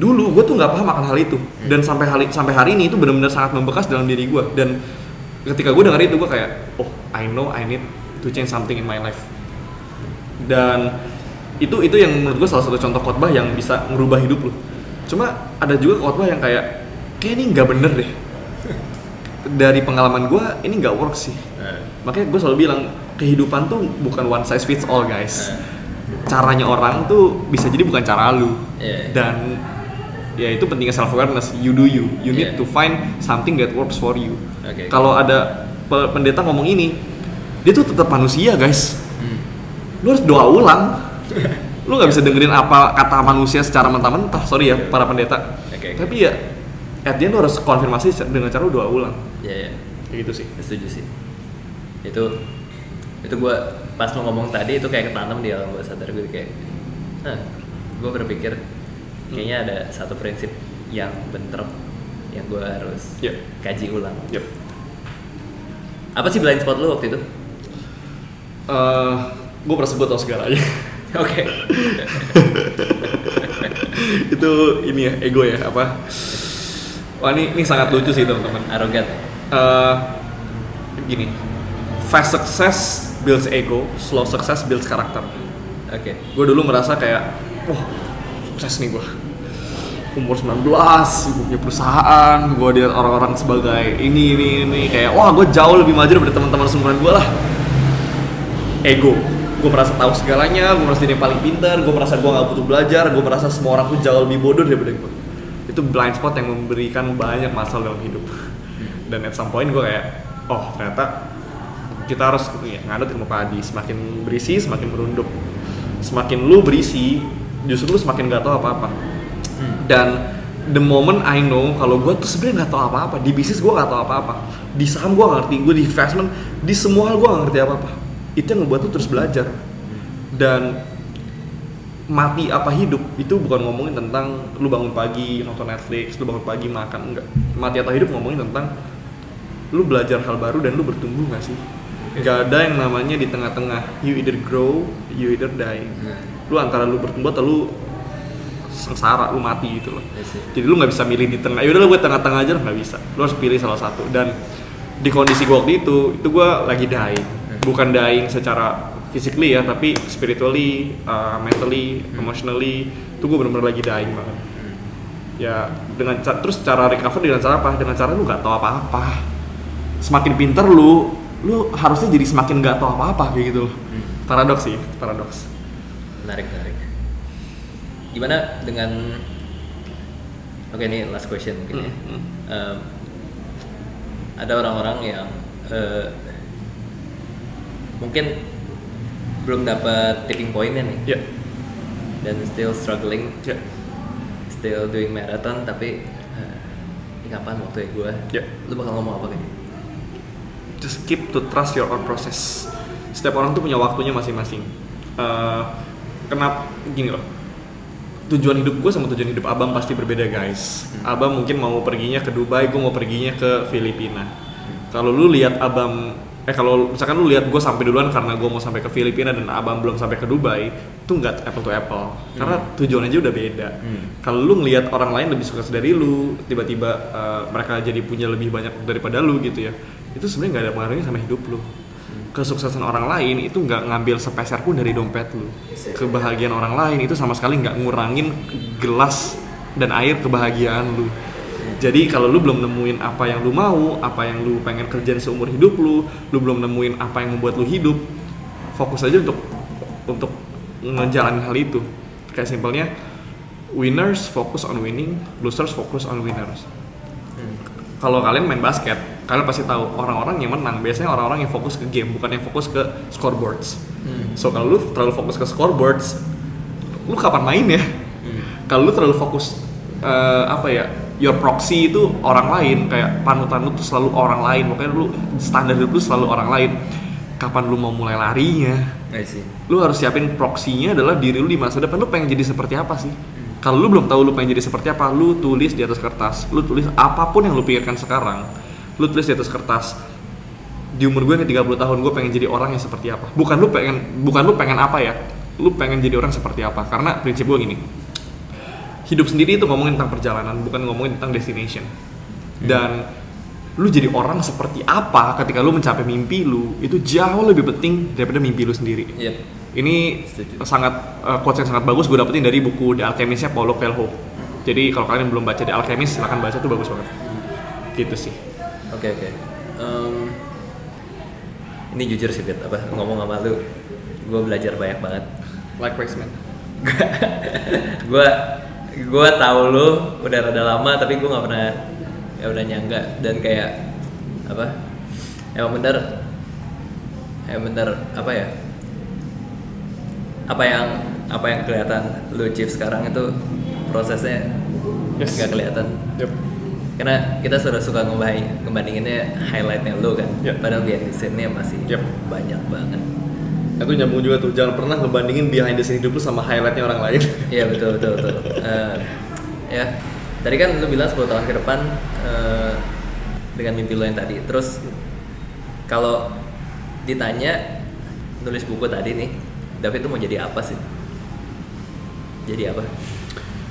Dulu gue tuh nggak paham akan hal itu, dan sampai hari sampai hari ini itu benar-benar sangat membekas dalam diri gue. Dan ketika gue denger itu gue kayak oh I know I need to change something in my life. Dan itu itu yang menurut gue salah satu contoh khotbah yang bisa merubah hidup lo cuma ada juga khotbah yang kayak kayak ini nggak bener deh. Dari pengalaman gue ini nggak work sih. Eh, makanya gue selalu bilang kehidupan tuh bukan one size fits all guys. Eh. caranya orang tuh bisa jadi bukan cara lu. Iya. dan ya itu pentingnya self awareness you do you. You need Iya. to find something that works for you. Kalau ada pe- pendeta ngomong ini dia tuh tetap manusia guys. Hmm. lu harus doa ulang. [LAUGHS] Lu nggak bisa dengerin apa kata manusia secara mentah-mentah. Sorry ya para pendeta. Tapi ya at the end lu harus konfirmasi dengan cara lu doa ulang. Iya, iya. kayak gitu sih. Setuju sih. Itu itu gue pas lo ngomong tadi itu kayak ketanam di alam bawah sadar gue kayak, nah, gue berpikir kayaknya ada satu prinsip yang bentrok yang gue harus Iya. kaji ulang. yep. Apa sih blind spot lo waktu itu? gue merasa gue tau segalanya [LAUGHS] Oke. [LAUGHS] itu ini ya ego ya apa wah ini ini sangat lucu sih teman-teman Arogan. Eh, gini fast success builds ego slow success builds karakter. Oke. gue dulu merasa kayak wah sukses nih gue umur 19, gue punya perusahaan, gue lihat orang-orang sebagai ini, ini, ini. Kayak wah gue jauh lebih maju daripada teman-teman seumuran gue lah. Ego. Gue merasa tahu segalanya, gue merasa ini paling pintar, gue merasa gue gak butuh belajar, gue merasa semua orang tuh jauh lebih bodoh daripada gue itu blind spot yang memberikan banyak masalah dalam hidup. Dan at some point gue kayak oh ternyata kita harus ya, nganut ilmu padi. Semakin berisi semakin merunduk. Semakin lu berisi justru lu semakin gak tahu apa-apa. Dan the moment I know kalau gue tuh sebenarnya nggak tahu apa-apa. Di bisnis gue nggak tahu apa-apa. Di saham gue nggak ngerti. Gue di investment di semua hal gue nggak ngerti apa-apa. Itu yang ngebuat lu terus belajar. Dan mati apa hidup itu bukan ngomongin tentang lu bangun pagi nonton Netflix lu bangun pagi makan enggak. Mati atau hidup ngomongin tentang lu belajar hal baru dan lu bertumbuh gak sih gak ada yang namanya di tengah-tengah. You either grow you either die. Nah, lu antara lu bertumbuh atau lu sengsara lu mati gitu loh. Jadi lu nggak bisa milih di tengah. Yaudah gue tengah-tengah aja nggak bisa. Lu harus pilih salah satu. Dan di kondisi gue waktu itu itu gue lagi dying bukan dying secara physically ya tapi spiritually uh, mentally emotionally. Itu gue bener-bener lagi dying banget. Ya dengan terus cara recover dengan cara apa? Dengan cara lu nggak tahu apa-apa. Semakin pinter lu lu harusnya jadi semakin nggak tahu apa-apa kayak gitu loh Hmm. paradoks sih paradoks Menarik, menarik. Gimana dengan Oke, ini last question mungkin ya. Hmm. Em, ada orang-orang yang eh, mungkin belum dapat tipping pointnya nih ya dan still struggling, ya still doing marathon tapi eh, ini kapan waktunya gue? Ya. Lu bakal ngomong apa ke dia? Just keep to trust your own process. Setiap orang tuh punya waktunya masing-masing. Eh, kenapa gini loh? Tujuan hidup gue sama tujuan hidup abang pasti berbeda guys. Abang mungkin mau perginya ke Dubai, gue mau perginya ke Filipina. Kalau lu lihat abang, eh kalau misalkan lu lihat gue sampai duluan karena gue mau sampai ke Filipina dan abang belum sampai ke Dubai, itu nggak apple to apple. Karena tujuan aja udah beda. Hmm. Kalau lu ngelihat orang lain lebih sukses dari lu, tiba-tiba eh, mereka jadi punya lebih banyak daripada lu gitu ya, itu sebenarnya nggak ada pengaruhnya sama hidup lu. Kesuksesan orang lain itu nggak ngambil sepeser pun dari dompet lu. Kebahagiaan orang lain itu sama sekali nggak ngurangin gelas dan air kebahagiaan lu. Jadi kalau lu belum nemuin apa yang lu mau, apa yang lu pengen kerjain seumur hidup lu, lu belum nemuin apa yang membuat lu hidup, fokus aja untuk untuk ngejalanin hal itu. Kayak simpelnya winners focus on winning, losers focus on winners. Kalau kalian main basket, kalian pasti tahu orang-orang yang menang biasanya orang-orang yang fokus ke game, bukan yang fokus ke scoreboards. So kalau lu terlalu fokus ke scoreboards, lu kapan main ya? Kalau lu terlalu fokus eh, apa ya? Your proxy itu orang lain, kayak panutan lu tuh selalu orang lain, makanya lu standar lu selalu orang lain. Kapan lu mau mulai larinya? I see. lu harus siapin proksinya adalah diri lu di masa depan lu pengen jadi seperti apa sih kalau lu belum tahu lu pengen jadi seperti apa lu tulis di atas kertas lu tulis apa pun yang lu pikirkan sekarang lu tulis di atas kertas di umur gue yang 30 tahun gue pengen jadi orang yang seperti apa. Bukan lu pengen bukan lu pengen apa ya lu pengen jadi orang seperti apa. Karena prinsip gue gini hidup sendiri itu ngomongin tentang perjalanan bukan ngomongin tentang destination. Dan lu jadi orang seperti apa ketika lu mencapai mimpi lu itu jauh lebih penting daripada mimpi lu sendiri. Yep. ini Setuju. sangat uh, quotes yang sangat bagus gue dapetin dari buku The Alchemist-nya Paulo Coelho. Jadi kalau kalian belum baca The Alchemist silahkan baca itu bagus banget. Gitu sih Oke oke. Em, ini jujur sih Fit, apa ngomong sama lu, gue belajar banyak banget. likewise man [LAUGHS] gue gue tahu lu udah rada lama tapi gue nggak pernah ya udah nyangka dan kayak apa emang bener emang bener apa ya apa yang apa yang kelihatan lu chief sekarang itu prosesnya Yes. nggak kelihatan yep. Karena kita sudah suka ngebanding ngebandinginnya highlightnya lu kan Yep. padahal behind the scene-nya masih Yep. banyak banget itu nyambung juga tuh jangan pernah ngebandingin behind the scene hidup lu sama highlightnya orang lain [LAUGHS] Iya betul betul betul. Eh, ya tadi kan lu bilang 10 tahun ke depan eh, dengan mimpi lu yang tadi. Terus kalau ditanya nulis buku tadi nih, David tuh mau jadi apa sih? Jadi apa?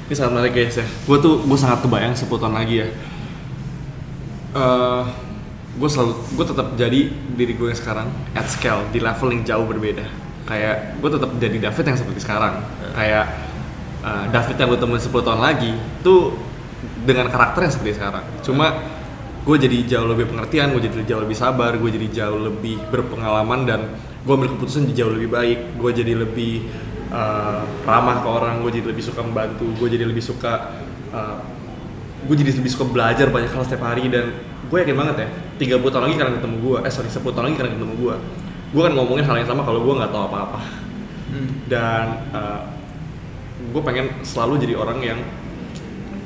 Ini sangat menarik guys ya. Gue tuh gue sangat kebayang 10 tahun lagi ya. Eh, gue selalu gue tetap jadi diri gue yang sekarang at scale di level yang jauh berbeda. Kayak gue tetap jadi David yang seperti sekarang. Kayak eh, David yang gue temuin 10 tahun lagi tuh dengan karakter yang seperti sekarang. Cuma gue jadi jauh lebih pengertian, gue jadi jauh lebih sabar, gue jadi jauh lebih berpengalaman dan gue ambil keputusan jauh lebih baik. Gue jadi lebih eh, ramah ke orang, gue jadi lebih suka membantu, gue jadi lebih suka eh, gue jadi lebih suka belajar banyak hal setiap hari dan gue yakin banget ya 30 tahun lagi kalian ketemu gue eh sorry 10 tahun lagi kalian ketemu gue gue akan ngomongin hal yang sama kalau gue nggak tahu apa-apa. Dan eh, gue pengen selalu jadi orang yang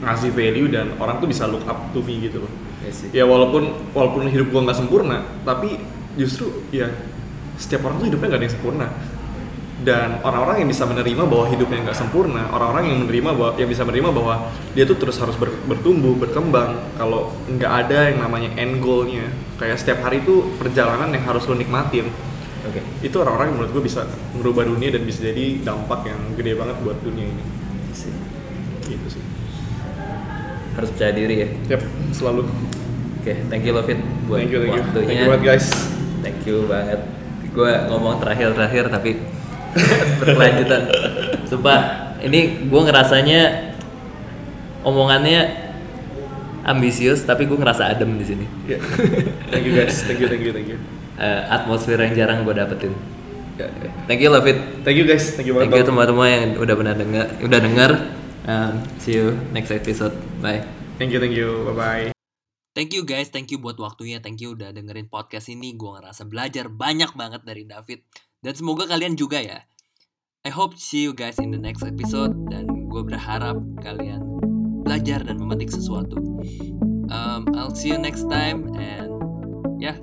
ngasih value dan orang tuh bisa look up to me gitu loh. Sih. ya walaupun walaupun hidup gue nggak sempurna tapi justru ya setiap orang tuh hidupnya nggak ada yang sempurna dan orang-orang yang bisa menerima bahwa hidupnya nggak sempurna orang-orang yang menerima bahwa yang bisa menerima bahwa dia tuh terus harus ber- bertumbuh berkembang kalau nggak ada yang namanya end goalnya kayak setiap hari itu perjalanan yang harus lo nikmatin Oke. itu orang-orang yang menurut gue bisa merubah dunia dan bisa jadi dampak yang gede banget buat dunia ini Sih. gitu sih Harus percaya diri ya. yep selalu Oke, thank you Lovit buat thank you thank you waktunya. thank you banget guys Thank you banget. Gue ngomong terakhir-terakhir tapi [LAUGHS] berkelanjutan. Sumpah, ini gue ngerasanya omongannya ambisius tapi gue ngerasa adem di sini. Yeah. thank you guys thank you thank you thank you Eh, atmosfer yang jarang gue dapetin. Ya, ya. Thank you Lovit. thank you guys thank you Thank banget you teman-teman yang udah benar dengar, udah dengar. Um, see you next episode. Bye. thank you thank you bye bye Thank you guys, thank you buat waktunya, thank you udah dengerin podcast ini. Gue ngerasa belajar banyak banget dari David. Dan semoga kalian juga ya. I hope see you guys in the next episode. Dan gue berharap kalian belajar dan memetik sesuatu. Um, I'll see you next time and yeah,